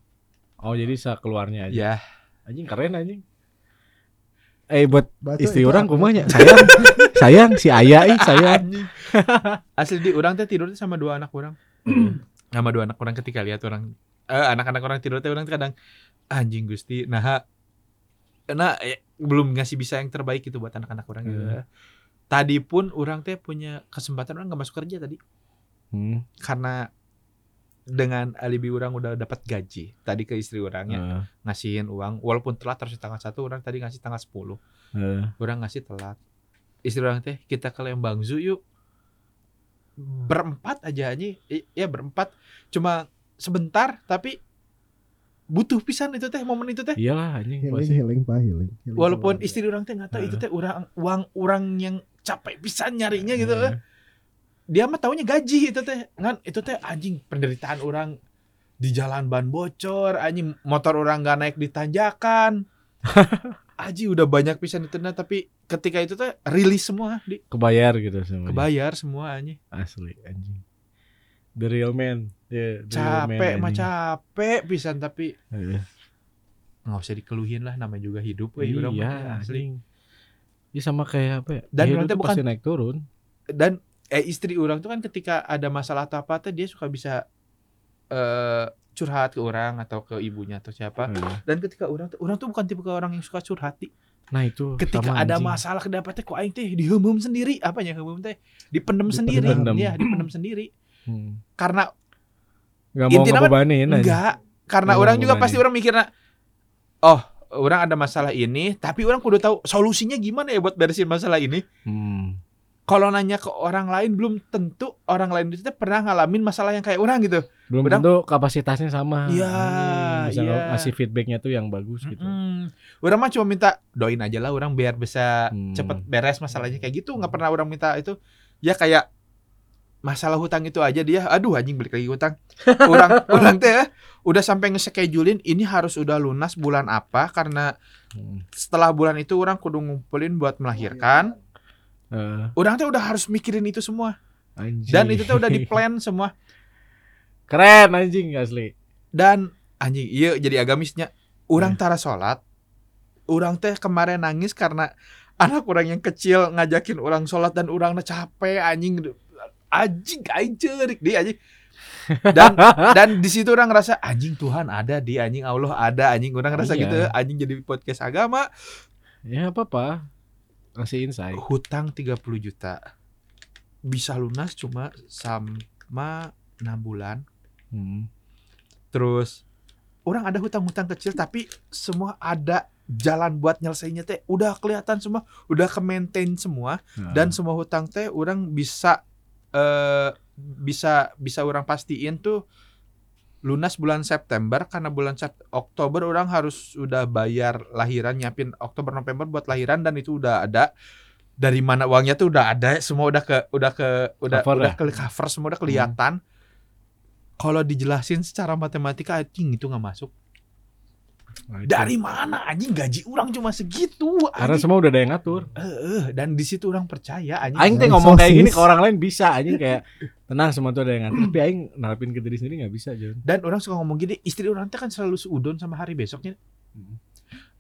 Oh jadi sa keluarnya aja. ya Anjing keren anjing. Eh buat Batu istri itu orang kumanya sayang. Sayang si Ayah ih sayang. Anjing. asli di orang teh tidur teh sama dua anak orang. Sama dua anak orang ketika lihat orang. Eh anak-anak orang tidur teh orang teh kadang anjing gusti nah karena eh, belum ngasih bisa yang terbaik gitu buat anak-anak orang. Gitu. Hmm. Tadi pun orang teh punya kesempatan orang nggak masuk kerja tadi. Hmm. karena dengan alibi orang udah dapat gaji tadi ke istri orangnya eh, ngasihin uang walaupun telat harus tanggal satu orang tadi ngasih tanggal 10 eh. orang ngasih telat. Istri orang teh kita ke Lembang Zoo yuk. Berempat aja aja ya berempat. Cuma sebentar tapi butuh pisan itu teh momen itu teh. Iyalah anjing Healing, healing, pak, healing. Healing. Walaupun istri orang teh nggak tahu Heeh. itu teh orang uang orang yang capek pisan nyarinya gitu Eh, dia mah taunya gaji itu teh. Kan itu teh anjing penderitaan orang. Di jalan ban bocor anjing motor orang nggak naik di tanjakan. Aji udah banyak pisan itu nah tapi ketika itu teh rilis semua di. Kebayar gitu semuanya. Kebayar semua anjing. Asli anjing. The real man. Yeah, the real man, capek mah capek pisan tapi Eh, nggak usah dikeluhin lah namanya juga hidup we, mah, iya asli. anjing. Ya sama kayak apa ya? Dan hidup tuh bukan- pasti naik turun. dan eh istri orang tuh kan ketika ada masalah atau apa teh dia suka bisa eh curhat ke orang atau ke ibunya atau siapa. Eh, dan ketika orang tuh orang tuh bukan tipe orang yang suka curhat Di. Nah itu ketika sama ada anjing. masalah kedapat teh kok aing teh dihemum sendiri? Apanya hemum teh? Dipendem sendiri. Ya dipendem sendiri. Hmm. karena Nggak mau mah ngebebanin aja. enggak. Karena Nggak orang juga pasti orang mikirnya oh orang ada masalah ini tapi orang kudu tahu solusinya gimana ya buat beresin masalah ini. Hmm. Kalau nanya ke orang lain belum tentu orang lain itu pernah ngalamin masalah yang kayak orang gitu. belum Udah- tentu kapasitasnya sama Iya, Hmm, bisa iya. ngasih feedbacknya tuh yang bagus gitu Mm-mm. Orang mah cuma minta doain aja lah orang biar bisa Hmm. cepet beres masalahnya kayak gitu. nggak pernah orang minta itu. Ya kayak masalah hutang itu aja dia. Aduh anjing balik lagi hutang. Orang orang teh ya, udah sampai nge-schedulein ini harus udah lunas bulan apa karena Hmm. setelah bulan itu orang kudu ngumpulin buat melahirkan. Eh, Orang teh udah harus mikirin itu semua. anjing. Dan itu teh udah di plan semua. keren anjing asli Dan anjing iya jadi agamisnya. Orang tara sholat. Orang teh kemarin nangis karena anak orang yang kecil ngajakin orang sholat dan orang capek anjing anjing aing cerik dia anjing dan dan di situ orang ngerasa anjing Tuhan ada di anjing Allah ada anjing orang ngerasa Iya. gitu anjing jadi podcast agama ya apa apa ngasih insight. Hutang 30 juta. Bisa lunas cuma sama 6 bulan. Hmm. terus orang ada hutang-hutang kecil tapi semua ada jalan buat nyelesainnya teh. Udah kelihatan semua udah ke maintain semua. Nah, dan semua hutang teh orang bisa eh bisa bisa orang pastiin tuh lunas bulan September karena bulan Oktober orang harus udah bayar lahiran nyiapin Oktober November buat lahiran dan itu udah ada. Dari mana uangnya tuh udah ada semua udah ke udah ke udah Cover udah ya? ke cover semua udah kelihatan. Kalau dijelasin secara matematika anjing itu nggak masuk nah, itu. dari mana anjing gaji orang cuma segitu karena anjing. semua udah ada yang ngatur Eh, dan di situ orang percaya anjing Aing teh Sosis. ngomong kayak gini ke orang lain bisa anjing kayak tenang semua tuh ada yang ngatur tapi Aing narapin ke diri sendiri nggak bisa John Dan orang suka ngomong gini, istri orang teh kan selalu seudon sama hari besoknya. Hmm.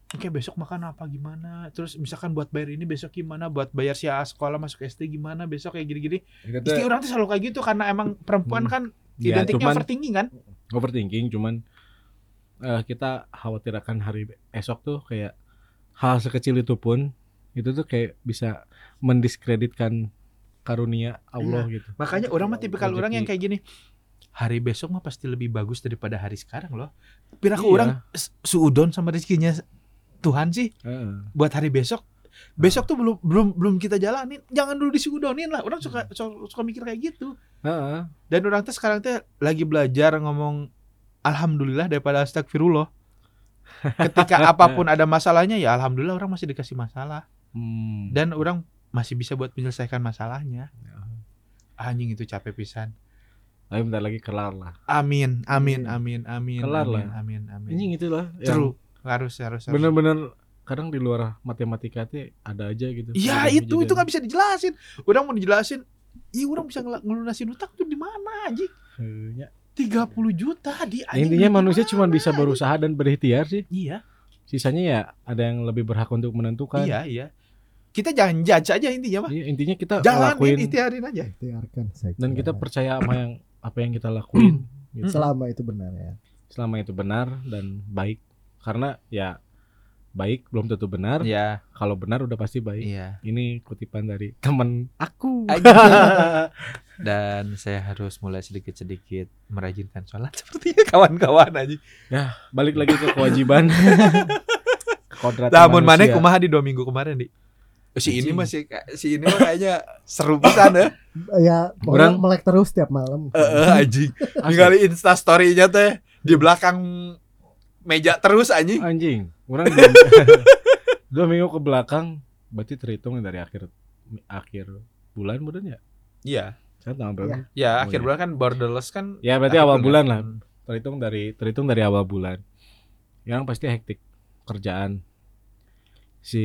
Oke besok makan apa gimana? Terus misalkan buat bayar ini besok gimana? Buat bayar si A sekolah masuk SD gimana? Besok kayak gini-gini. Istri orang tuh selalu kayak gitu karena emang perempuan Hmm. kan ya identiknya cuman overthinking kan? overthinking cuman eh, kita khawatir akan hari esok tuh kayak hal sekecil itu pun itu tuh kayak bisa mendiskreditkan karunia Allah gitu. Makanya orang mah tipikal orang yang kayak gini. Hari besok mah pasti lebih bagus daripada hari sekarang loh. Pira ke Iya. orang suudon sama rezekinya Tuhan sih Heeh. buat hari besok. Besok tuh belum belum belum kita jalanin. Jangan dulu disuudonin lah. Orang suka suka, suka mikir kayak gitu. Heeh. Dan orang teh sekarang teh lagi belajar ngomong alhamdulillah daripada astagfirullah. Ketika apa pun ada masalahnya ya alhamdulillah orang masih dikasih masalah Hmm. dan orang masih bisa buat menyelesaikan masalahnya. Ya. Anjing itu capek pisan. Tapi bentar lagi kelar lah. Amin, amin, amin, amin. Kelar amin, lah. Amin, amin. Anjing itulah True. Harus, harus, harus. Bener-bener kadang di luar matematika tuh ada aja gitu. Iya itu itu nggak bisa dijelasin. Orang mau dijelasin, iya orang bisa ngel- ngelunasin utang tuh di mana anjing? Ya. 30 juta di Intinya manusia cuma bisa berusaha dan berikhtiar sih. Iya. Sisanya ya ada yang lebih berhak untuk menentukan. Iya, iya. Kita jangan judge aja intinya mah. Iya, intinya kita Jalanin, lakuin ikhtiarin aja. ikhtiarkan saya dan kita percaya sama yang apa yang kita lakuin gitu. selama itu benar ya selama itu benar dan baik karena ya baik belum tentu benar Iya, kalau benar udah pasti baik iya. ini kutipan dari temen aku Dan saya harus mulai sedikit-sedikit merajinkan sholat seperti kawan-kawan aja. balik lagi ke kewajiban kodrat Namun mana kumaha di dua minggu kemarin di. Si ini masih si ini mah kayaknya seru pisan ya. ya Orang- melek terus tiap malam Eh, eh, anjing. Ningali Insta story-nya teh di belakang meja terus anjing. anjing orang dua, dua minggu ke belakang berarti terhitung dari akhir akhir bulan bulan ya Iya. saya tanggal berapa Iya. Ya, Oh, akhir iya. bulan kan borderless kan. ya berarti awal bulan lah Hmm. terhitung dari terhitung dari awal bulan yang pasti hektik kerjaan si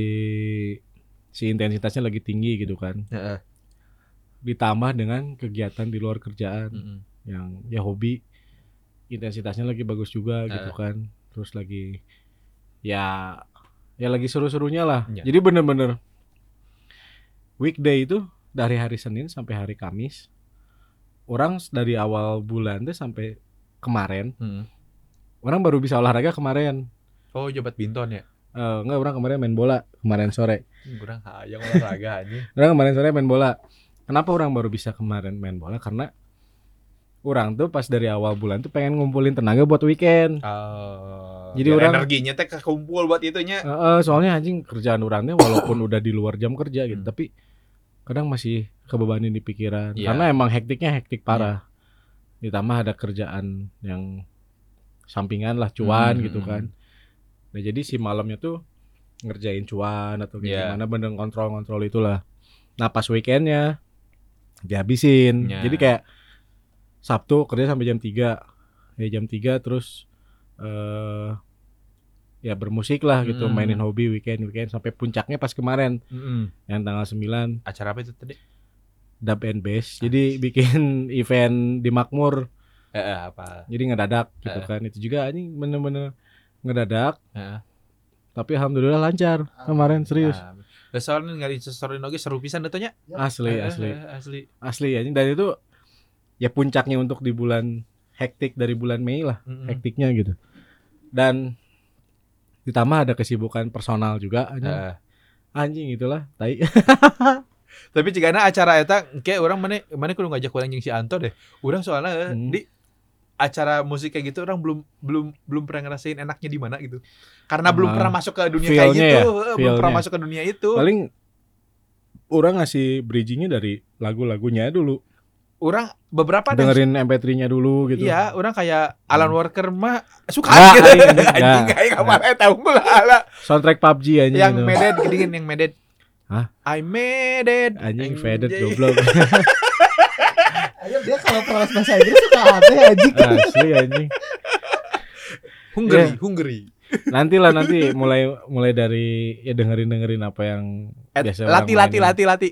si intensitasnya lagi tinggi gitu kan Heeh. ditambah dengan kegiatan di luar kerjaan Mm-mm. yang ya hobi intensitasnya lagi bagus juga gitu Eh. kan terus lagi ya ya lagi seru-serunya lah Iya. jadi bener-bener weekday itu dari hari Senin sampai hari Kamis orang dari awal bulan tuh sampai kemarin Mm. orang baru bisa olahraga kemarin Oh, jabat binton ya. Eh enggak orang kemarin main bola kemarin sore Kurang hayang olahraga anjing. orang kemarin sore main bola kenapa orang baru bisa kemarin main bola karena orang tuh pas dari awal bulan tuh pengen ngumpulin tenaga buat weekend Oh, Jadi orang- energinya teh kekumpul buat itunya. Eh, eh, soalnya anjing kerjaan orangnya walaupun udah di luar jam kerja gitu Hmm. tapi kadang masih kebebanin di pikiran Iya. karena emang hektiknya hektik parah ditambah ada kerjaan yang sampingan lah cuan Hmm, gitu hmm, kan nah jadi si malamnya tuh ngerjain cuan atau kayak Iya. gimana bener kontrol-kontrol itulah nah pas weekendnya dihabisin Ya. jadi kayak Sabtu kerja sampai jam 3 ya jam 3 terus eh ya bermusik lah gitu Hmm. mainin hobi weekend weekend sampai puncaknya pas kemarin Mm-mm. yang tanggal 9 Acara apa itu tadi? dub and bass jadi bikin event di Makmur Eh, eh, apa? jadi ngedadak gitu Eh. kan itu juga ini bener-bener ngedadak Heeh. tapi alhamdulillah lancar kemarin serius Nah, Lah soalnya nggak di story lagi seru pisan datanya. asli Eh, asli eh, asli. asli ya dan itu ya puncaknya untuk di bulan hektik dari bulan Mei lah Mm-mm. hektiknya gitu dan ditambah ada kesibukan personal juga anjing, Heeh. anjing itulah tai Tapi jika acara eta kayak orang mana mana kudu ngajak orang jeung si Anto deh. Orang soalnya eh, Hmm. di acara musik kayak gitu orang belum belum belum pernah ngerasain enaknya di mana gitu. Karena belum Ah, pernah masuk ke dunia kayak gitu, ya, eh, belum pernah masuk ke dunia itu. paling orang ngasih bridgingnya dari lagu-lagunya dulu Orang beberapa ada dengerin MP3-nya dulu gitu Iya, orang kayak Alan Hmm. Walker mah suka Nggak, gitu. Anjing aing apa tahu gula ala. soundtrack PUBG anjing Yang itu. meded gedingin yang meded. Hah? I made it. anjing faded goblok Ayo dia kalau protes bahasa Inggris suka aneh anjing. asli anjing Hungary, Iya. Hungary. nanti lah nanti mulai mulai dari ya dengerin dengerin apa yang biasa orang Lati lati lati lati.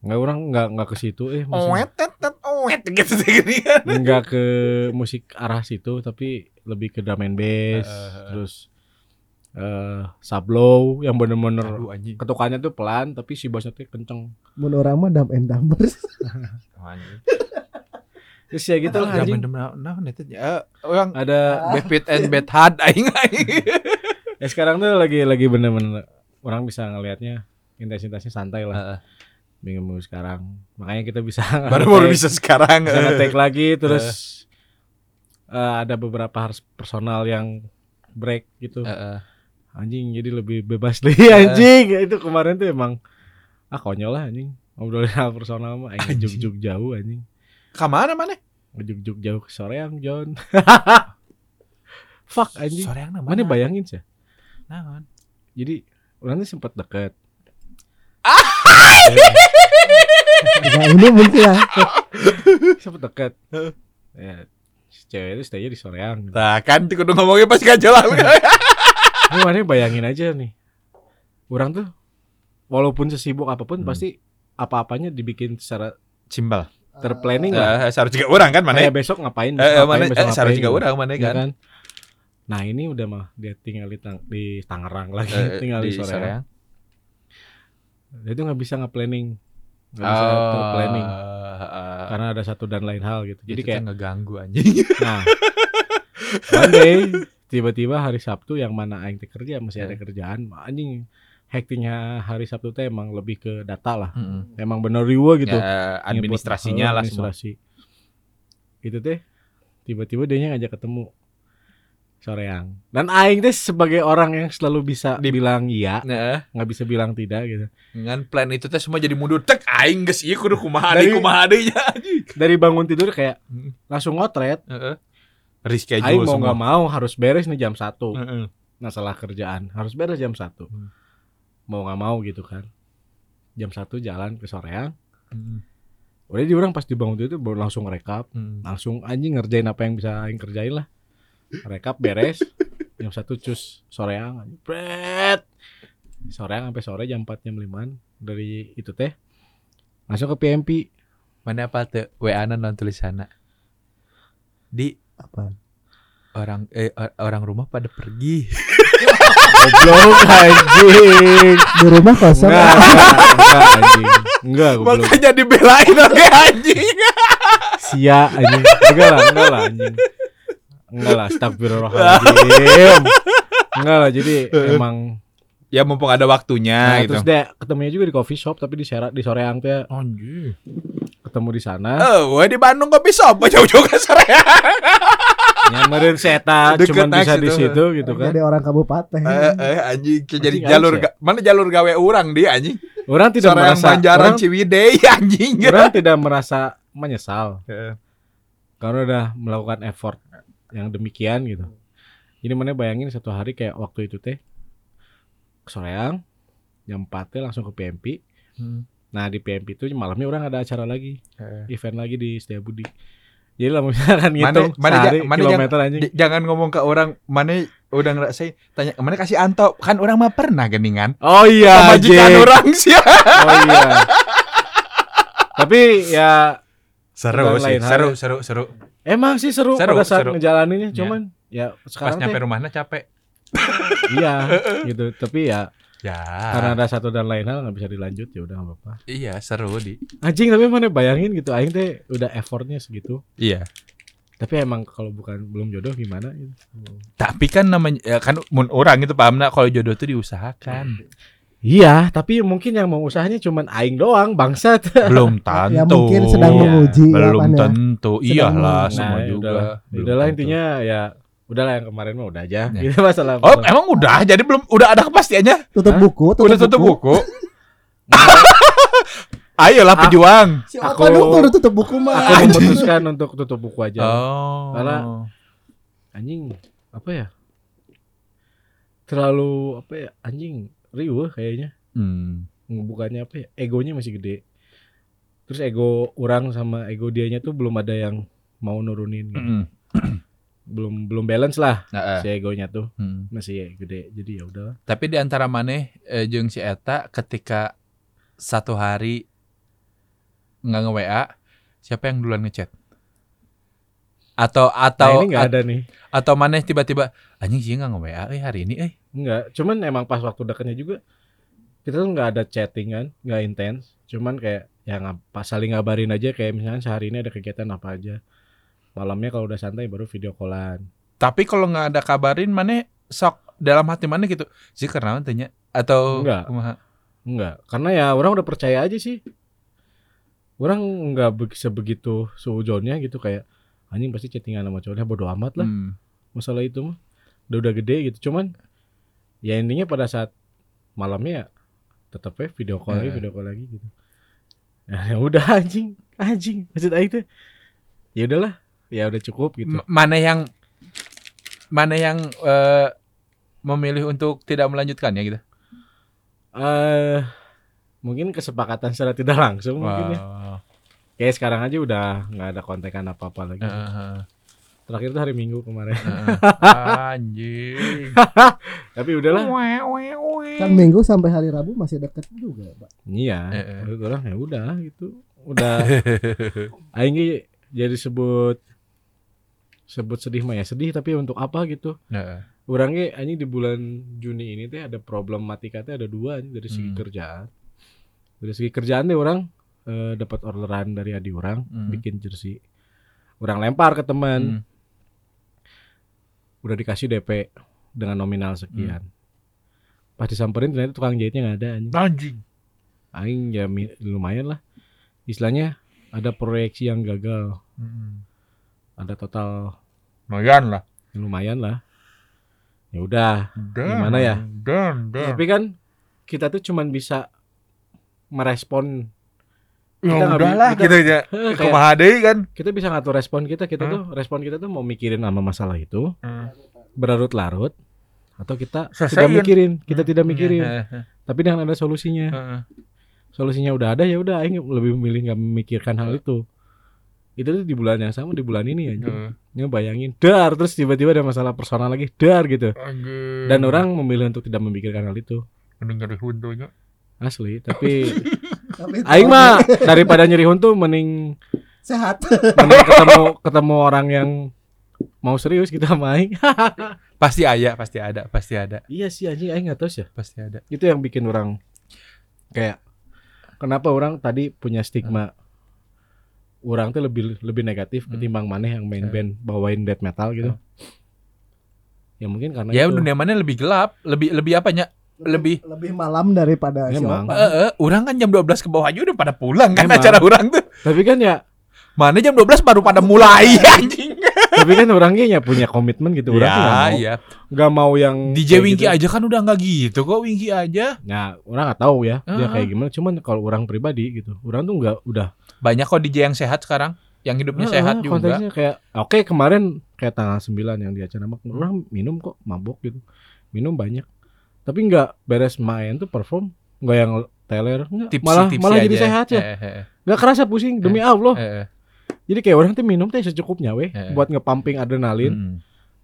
Nggak orang nggak nggak ke situ eh maksudnya Oet tet tet oet gitu gini kan. nggak ke musik arah situ tapi lebih ke drum and bass Heeh. terus eh sublow yang bener-bener Aduh anjing. ketukannya tuh pelan tapi si bassnya tuh kenceng mah dumb and dumbers. Terus ya gitu lah anjing Nah, nah, itu ya orang ada bad pit and bad heart aing aing. ya sekarang tuh lagi lagi bener-bener orang bisa ngelihatnya intensitasnya santai lah Heeh. minggu sekarang makanya kita bisa Baru baru bisa sekarang. bisa nge-take lagi terus eh, ada beberapa harus personal yang break gitu Heeh. anjing jadi lebih bebas deh anjing itu kemarin tuh emang ah konyol lah anjing ngobrolin hal personal mah Anjing. juk-juk jauh anjing Ke mana mana? ngejuk-juk jauh ke soreang John fuck anjing Sore yang mana bayangin sih Naon? jadi orang tuh sempet deket Nah, ini mungkin ya. sempet deket ya si cewek itu stay di soreang. Nah kan tuh kudu ngomongnya pas gajol lah. Ini mana bayangin aja nih orang tuh walaupun sesibuk apa pun Hmm. pasti apa-apanya dibikin secara Cimbal. terplanning lah sarua juga orang kan mana? kayak besok ngapain besok eh, mana? besok Eh, juga orang mana Iya kan? Nah ini udah mah dia tinggal di, Tang- di Tangerang lagi, Eh, tinggal di, Soreang. Soreang. Dia tuh nggak bisa nge-planning, nggak bisa Oh, ter-planning heeh. karena ada satu dan lain hal gitu. Jadi Itu kayak, ngeganggu anjing. nah, one day tiba-tiba hari Sabtu yang mana aing kerja masih ada Eh. kerjaan, anjing hektiknya hari Sabtu teh emang lebih ke data lah, Heeh. emang bener riwa gitu. Ya, administrasinya lah semua. administrasi. Itu teh tiba-tiba dia ngajak ketemu Soreang. Dan aing teh sebagai orang yang selalu bisa Di- bilang iya, Nah, nggak bisa bilang tidak gitu. dengan plan itu teh semua jadi mundur. Tek aing geus ieu kudu kumaha deui kumaha deui nya anjing. Dari bangun tidur kayak langsung ngotret. Heeh. Aing Reschedule mau semua. nggak mau harus beres nih jam 1 Heeh. masalah kerjaan harus beres jam 1 Hmm. mau nggak mau gitu kan jam 1 jalan ke soreang Heeh. udah di orang pas dibangun itu baru langsung rekap Heeh. langsung anjing ngerjain apa yang bisa aing kerjain lah rekap beres jam 1 cus soreang. Bret. soreang sampai sore jam 4 jam 5 dari itu teh langsung ke PMP Mana apa tuh WA-na non tulisanna. Di Apa? orang eh or- orang rumah pada pergi. goblok anjing Di rumah kosong. enggak enggak enggak anjing enggak goblok Makanya dibelain oke anjing. sia anjing enggak lah enggak lah anjing enggak lah astagfirullahaladzim enggak lah jadi emang Ya mumpung ada waktunya nah, gitu. terus dia ketemunya juga di coffee shop tapi di Sera, di Soreang teh Anjing. ketemu di sana Oh, di Bandung kopi shop jauh-jauh ke sore. nyamperin seta cuma bisa next di itu. situ gitu kan Jadi orang kabupaten. Eh, eh anjing jadi Anjing jalur ga- mana jalur gawe orang dia anjing. Orang tidak Soreang merasa Banjaran orang, Ciwidey anjing. orang tidak merasa menyesal Heeh. karena udah melakukan effort yang demikian gitu. Jadi mana bayangin satu hari kayak waktu itu teh soreang jam 4 teh langsung ke PMP. Hmm. Nah di PMP itu malamnya orang ada acara lagi, Heeh. event lagi di Setiabudi. Jadi lah misalkan Mana- gitu mana sehari mana kilometer anjing. J- Jangan ngomong ke orang mana udah ngerasain tanya mana kasih Anto kan orang mah pernah geningan Oh iya, majikan orang sih Oh iya. Tapi ya seru sih seru ya. seru seru emang sih seru, Seru, pada saat seru. ngejalaninnya, Iya. cuman ya pas sekarang nyampe teh rumahnya capek iya gitu. Tapi ya ya karena ada satu dan lain hal nggak bisa dilanjut ya udah nggak apa-apa. iya seru di Anjing tapi mana bayangin gitu, aing teh udah effortnya segitu. iya Tapi emang kalau bukan belum jodoh gimana gitu. tapi kan namanya ya kan mun orang itu paham nak kalau jodoh tuh diusahakan Iya, tapi mungkin yang mau usahanya cuman aing doang, bangsat. belum tentu Ya mungkin sedang Iya. menguji ya, belum ya. tentu iyalah menguji. Nah, semua ya juga udahlah. Belum Udahlah tentu. intinya ya udahlah yang kemarin mah udah aja. Ya. Gitu masalah. oh masalah. emang udah jadi belum udah ada kepastiannya Tutup Hah? buku, tutup udah tutup buku ayolah Ah. pejuang Si Aku- udah tutup buku mah. aku memutuskan untuk tutup buku aja. oh Karena- Anjing, apa ya? Terlalu apa ya? Anjing riuh kayaknya. hmm. Bukannya apa ya? Egonya masih gede. Terus ego orang sama ego dianya tuh belum ada yang mau nurunin. gitu. Mm-mm. Belum belum balance lah Nah, eh. si egonya tuh. Hmm. Masih gede. Jadi ya udah. Tapi di antara maneh eh, jeung si eta ketika satu hari nggak nge WA, siapa yang duluan ngechat? Atau Nah, atau ini nggak ada nih. atau maneh tiba-tiba anjing sih nggak nge WA eh hari ini eh. Enggak, cuman emang pas waktu dekatnya juga kita tuh nggak ada chattingan, nggak intens, cuman kayak ya ngapa saling ngabarin aja kayak misalnya sehari ini ada kegiatan apa aja. Malamnya kalau udah santai baru video callan. Tapi kalau nggak ada kabarin maneh sok dalam hati maneh gitu. Sih karena tanya atau Enggak. kumaha? Enggak, karena ya orang udah percaya aja sih. Orang nggak be- sebegitu seujonnya gitu kayak anjing pasti chattingan sama cowoknya bodo amat lah Hmm. masalah itu mah. Udah udah gede gitu, cuman ya intinya pada saat malamnya ya tetap ya video call lagi, video call lagi gitu. Nah, ya udah anjing, anjing. Maksud aing tuh ya udahlah, ya udah cukup gitu. M- Mana yang mana yang eh, memilih untuk tidak melanjutkan ya gitu? Eh mungkin kesepakatan secara tidak langsung mungkin ya. Kayak sekarang aja udah nggak ada kontekan apa-apa lagi. Heeh. Terakhir tuh hari Minggu kemarin. Heeh. Anjing. Tapi udahlah. Kan minggu sampai hari Rabu masih deket juga, Pak. Iya, Eh, eh. orang ya udah gitu. Udah aing jadi sebut sebut sedih mah ya sedih tapi untuk apa gitu. Heeh. Orang ge anjing di bulan Juni ini teh ada problematika teh ada dua anjing dari segi Hmm. kerjaan. Dari segi kerjaan deh orang eh, dapat orderan dari adi orang Hmm. bikin jersey. Orang lempar ke teman, Hmm. Udah dikasih DP dengan nominal sekian. Hmm. Pas disamperin ternyata tukang jahitnya nggak ada anjing. Anjing. Aing ya lumayan lah. Istilahnya ada proyeksi yang gagal. Hmm. Ada total Lumayan lah. lumayan lah. Ya udah. Dan, Gimana ya? Dan, dan. Tapi kan kita tuh cuman bisa merespon. Ya kita bi- udahlah kita- gitu aja. Kumaha deui kan? kita bisa ngatur respon kita. Kita Hah? tuh respon kita tuh mau mikirin sama masalah itu berlarut-larut atau kita Selesaiin. tidak mikirin. Kita tidak mikirin. Heeh. Tapi dengan ada solusinya. Heeh. Solusinya udah ada ya udah. Aing lebih memilih nggak memikirkan hal itu. Itu tuh di bulan yang sama di bulan ini ya. Heeh. Ngebayangin dar terus tiba-tiba ada masalah personal lagi dar gitu. Dan orang memilih untuk tidak memikirkan hal itu. mending nyari. Asli, Tapi aing mah daripada nyeri huntu mending sehat. mending ketemu ketemu orang yang mau serius gitu sama aing. Pasti ada, pasti ada, pasti ada, iya sih anjing aing enggak tahu sih. pasti ada. Itu yang bikin orang kayak kenapa orang tadi punya stigma orang tuh lebih lebih negatif Hmm. ketimbang maneh yang main Hmm. band bawain death metal gitu. Ya mungkin karena Ya itu. dunia mana lebih gelap, lebih lebih apanya? Lebih lebih malam daripada Emang. siapa. Eh, eh, orang kan jam 12 ke bawah aja udah pada pulang kan Emang. acara orang tuh. Tapi kan ya Mana jam 12 baru pada mulai anjing. Tapi kan orangnya ya punya komitmen gitu. Orang Ya, mau, ya. nggak mau yang DJ Winky gitu. aja kan udah nggak gitu kok Winky aja. Nah, orang nggak tahu ya dia Heeh. kayak gimana. Cuman kalau orang pribadi gitu, orang tuh nggak udah Banyak kok DJ yang sehat sekarang, yang hidupnya Heeh, sehat juga. konteksnya kayak oke kemarin kayak tanggal 9 yang di acara mak- orang minum kok mabok gitu. Minum banyak. Tapi nggak beres main tuh perform nggak yang teler nggak. Tipsi, malah tipsi malah jadi aja. sehat ya. Eh, eh, Nggak kerasa pusing demi Allah. eh, eh. Jadi kayak orang tuh minum teh secukupnya weh Eh. buat ngepumping adrenalin. Mm,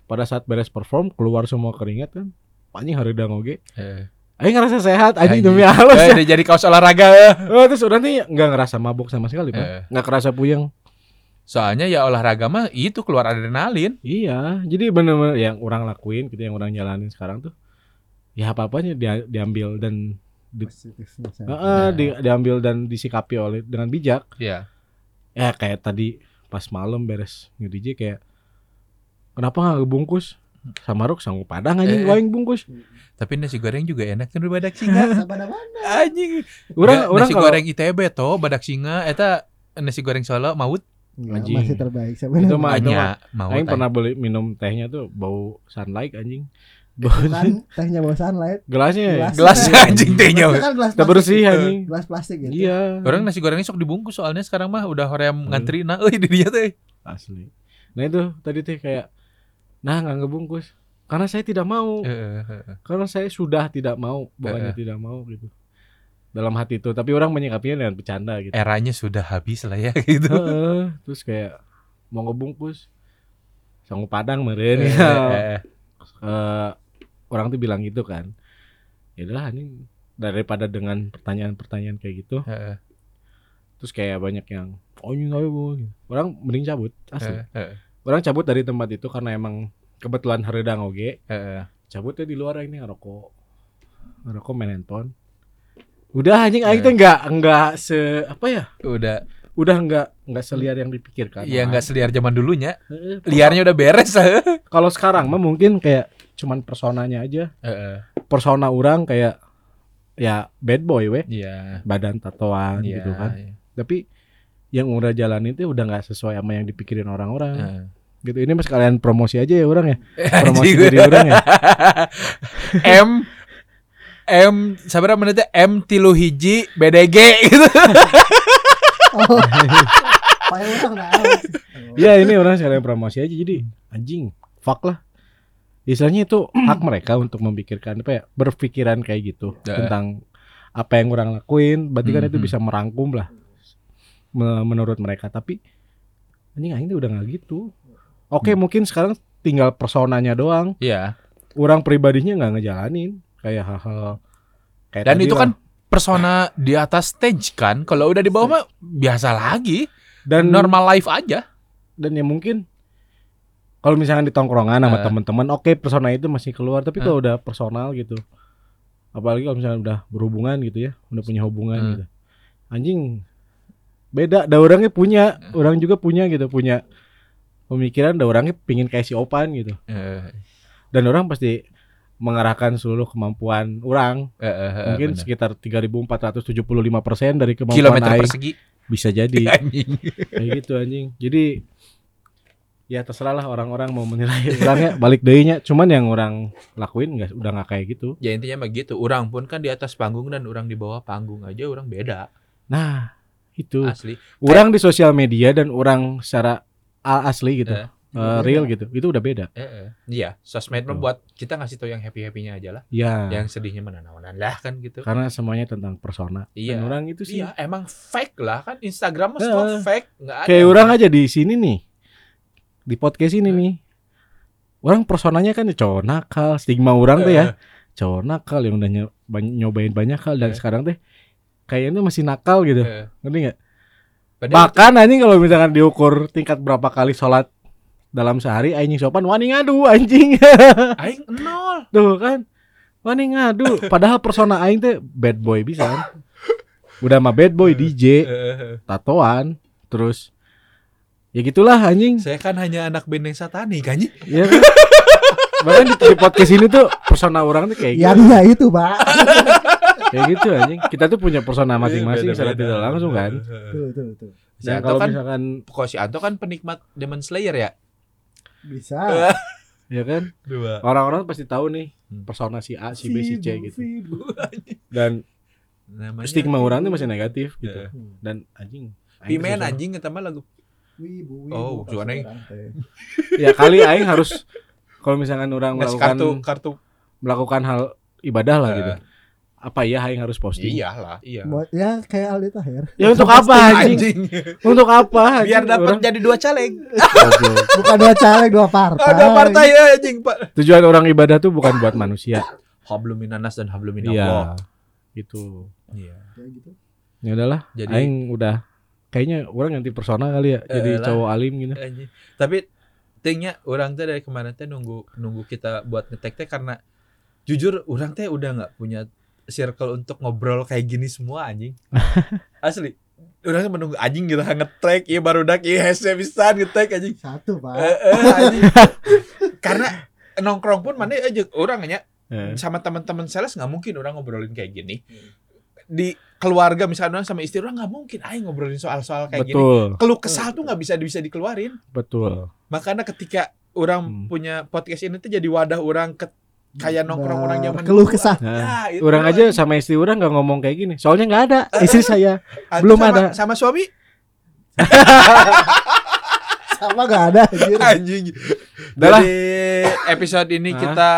Pada saat beres perform keluar semua keringat kan. Anjing hari oge. eh. Aing ngerasa sehat anjing Anjing. demi Allah. Eh, udah jadi kaos olahraga. eh. Oh, terus orang tuh nggak ngerasa mabuk sama sekali, Pak. Eh. Nggak kerasa puyeng. Soalnya ya olahraga mah itu keluar adrenalin. Iya, jadi bener-bener yang orang lakuin gitu yang orang jalanin sekarang tuh ya apa-apanya dia, diambil dan di, saya. Heeh, di- diambil dan disikapi oleh dengan bijak. Iya. Ya kayak tadi pas malam beres nge-DJ kayak kenapa nggak ngebungkus? Sama Ruk sanggup padang anjing Eh. waing bungkus. Tapi nasi goreng juga enak kan badak singa. Anjing. Orang orang nasi kalau goreng ITB toh badak singa eta nasi goreng Solo maut Anjing. masih terbaik Itu sebenarnya. mah- itu ay. pernah beli minum tehnya tuh bau sunlight anjing. Bukan tehnya bawa sunlight. gelasnya. Gelas anjing tehnya. Kan gelas plastik. bersih anjing. Gelas plastik gitu. Iya. Orang nasi gorengnya sok dibungkus soalnya sekarang mah udah hoream ngantri nah euy di dia teh. Asli. Nah itu tadi teh kayak nah nggak ngebungkus karena saya tidak mau Heeh, heeh. karena saya sudah tidak mau bukannya tidak mau gitu dalam hati itu tapi orang menyikapinya dengan bercanda gitu Eranya sudah habis lah ya gitu. Heeh, terus kayak mau ngebungkus sanggup padang meren Eh, ya. eh, Eh, orang tuh bilang gitu kan ya udahlah ini daripada dengan pertanyaan-pertanyaan kayak gitu. Eh, terus kayak banyak yang oh ini nggak Bu." orang mending cabut asli. Eh, orang cabut dari tempat itu karena emang kebetulan haredang oge cabutnya di luar ini ngerokok. Ngerokok main handphone. Udah anjing aing teh nggak nggak se apa ya? Udah. Udah nggak nggak seliar yang dipikirkan. Ya nggak seliar zaman dulunya. Liarnya udah beres. Kalau sekarang mah mungkin kayak cuman personanya aja heeh. persona orang kayak ya bad boy weh Iya. badan tatoan Iya. gitu kan tapi yang udah jalanin itu udah nggak sesuai sama yang dipikirin orang-orang Heeh. gitu ini mas kalian promosi aja ya orang ya promosi diri orang ya M M sabar menit M tilu hiji BDG gitu. Oh. Ya ini orang sekalian promosi aja jadi anjing fuck lah istilahnya itu hak mereka untuk memikirkan apa ya berpikiran kayak gitu Ya. tentang apa yang orang lakuin berarti kan itu Mhm. bisa merangkum lah me- menurut mereka tapi anjing aing tuh udah nggak gitu oke Hmm. mungkin sekarang tinggal personanya doang Iya. orang pribadinya nggak ngejalanin kayak hal-hal kayak Dan itu lah. kan persona di atas stage kan. Kalau udah di bawah mah biasa lagi. dan Normal life aja. dan ya mungkin kalau misalnya di tongkrongan sama Eh. teman-teman oke persona itu masih keluar tapi Eh. kalau udah personal gitu apalagi kalau misalnya udah berhubungan gitu ya udah punya hubungan Eh. gitu anjing beda ada orangnya punya orang juga punya gitu punya pemikiran ada orangnya pingin kayak si Opan gitu Eh, dan orang pasti mengarahkan seluruh kemampuan orang eh, eh, eh, mungkin bener. sekitar 3.475% dari kemampuan kilometer aing persegi. bisa jadi Anjing. kayak gitu anjing jadi ya terserah lah orang-orang mau menilai orangnya balik dayanya cuman yang orang lakuin nggak udah nggak kayak gitu Ya intinya mah gitu. Orang pun kan di atas panggung dan orang di bawah panggung aja orang beda. nah itu Asli. orang di sosial media dan orang secara a- asli gitu Eh. eh, real gitu itu udah beda Eh, eh. Iya, sosmed mah Tuh. buat kita ngasih tau yang happy-happy-nya aja lah. ya Yang sedihnya mana naonan lah kan gitu. karena semuanya tentang persona Iya. dan orang itu sih Iya, emang fake lah kan Instagram mah Eh. semua fake, nggak ada. kayak orang aja di sini nih di podcast ini nih. Orang personanya kan cowok nakal stigma orang tuh ya. Cowok nakal yang udah nyobain banyak hal dan Eh. sekarang teh kayaknya masih nakal gitu. Ngerti nggak? Bahkan anjing kalau misalkan diukur tingkat berapa kali sholat dalam sehari anjing sopan wani ngadu anjing. Aing nol. tuh kan. Wani ngadu. Padahal persona aing teh bad boy bisa udah mah bad boy DJ tatoan terus ya gitulah anjing Saya kan hanya anak band yang satani kan. Nyi? ya kan? bahkan di, di podcast ini tuh persona orang tuh kayak gitu Yang ya itu, Pak. kayak gitu anjing kita tuh punya persona masing-masing Beda-beda. secara tidak langsung kan Tuh, tuh, tuh. Si dan Anto kalau kan misalkan kok si Anto kan penikmat Demon Slayer ya. Bisa. ya kan Dua. orang-orang pasti tahu nih Hmm. persona si A si B si C gitu dan Namanya stigma orang tuh masih negatif gitu Ya. Hmm. dan anjing Pimen anjing mah lagu. Wibu, wibu. Oh, pas suara yang- orang teh. ya kali aing harus kalau misalkan orang Ngasih melakukan kartu kartu melakukan hal ibadah lah Eh. gitu apa ya aing harus posting iyalah, iya. Buat- Ya kayak Aldi Tahir. ya untuk apa anjing untuk apa anjing? Biar dapat Orang- jadi dua caleg. Bukan dua caleg, dua partai. Ada partai ya anjing, Pak. tujuan orang ibadah tuh bukan buat manusia Hablum minanas dan hablum minallah. iya gitu Iya. Kayak gitu. ya udahlah Jadi- aing udah kayaknya orang ganti persona kali ya jadi lah. cowok alim gitu. Tapi tingnya orang teh dari kemarin teh nunggu nunggu kita buat ngetek teh karena jujur orang teh udah nggak punya circle untuk ngobrol kayak gini semua anjing. Asli. Orang teh menunggu anjing gitu ngetek iya baru dak iya hese bisa ngetek anjing. Satu, Pak. Eh, anjing. karena nongkrong pun mana aja orang hanya sama teman-teman sales nggak mungkin orang ngobrolin kayak gini. Di keluarga misalnya sama istri orang nggak mungkin aing ngobrolin soal-soal kayak gini. betul Keluh kesal tuh nggak bisa bisa dikeluarin. betul Makanya ketika orang Hmm. punya podcast ini tuh jadi wadah orang ke kayak nongkrong orang zaman Keluh kesah. Nah, itu orang aja anjing. sama istri orang nggak ngomong kayak gini soalnya nggak ada istri saya Anjing belum sama, ada. sama suami Sama gak ada anjing. Lah. Jadi episode ini Hah? kita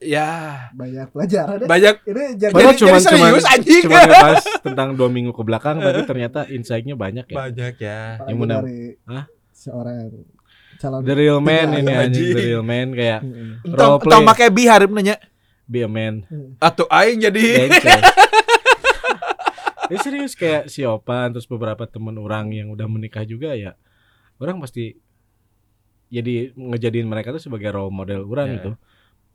ya Banyak pelajaran deh. banyak Ini jadi Padahal jadi cuman serius, cuman anjing. cuman ngebahas tentang dua minggu ke belakang tapi ternyata insight-nya banyak ya banyak ya. yang mudah- dari Hah? seorang calon the real man ini anjing. anjing the real man kayak Role play. entong pakai bi hareup nanya. be a man Atau aing jadi. Ya serius kayak si Opan terus beberapa teman orang yang udah menikah juga ya orang pasti jadi ngejadiin mereka tuh sebagai role model orang Ya. gitu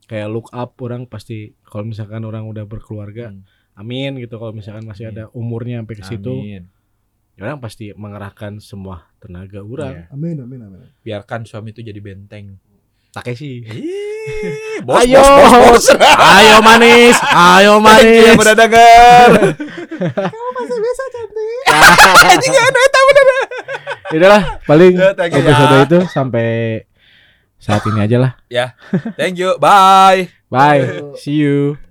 kayak look up orang pasti kalau misalkan orang udah berkeluarga Hmm. amin gitu kalau misalkan masih ada umurnya sampai ke situ Amin. ya orang pasti mengerahkan semua tenaga orang Iya. Amin amin amin. Biarkan suami itu jadi benteng. Takeshi Ih, bos, Ayo. bos, bos, bos. ayo manis ayo manis udah denger. Kamu masih bisa cantik. Anjing ya, eta bener. Udahlah, paling Ya, episode ya. itu sampai saat ini aja lah. Thank you. Bye. Bye. See you.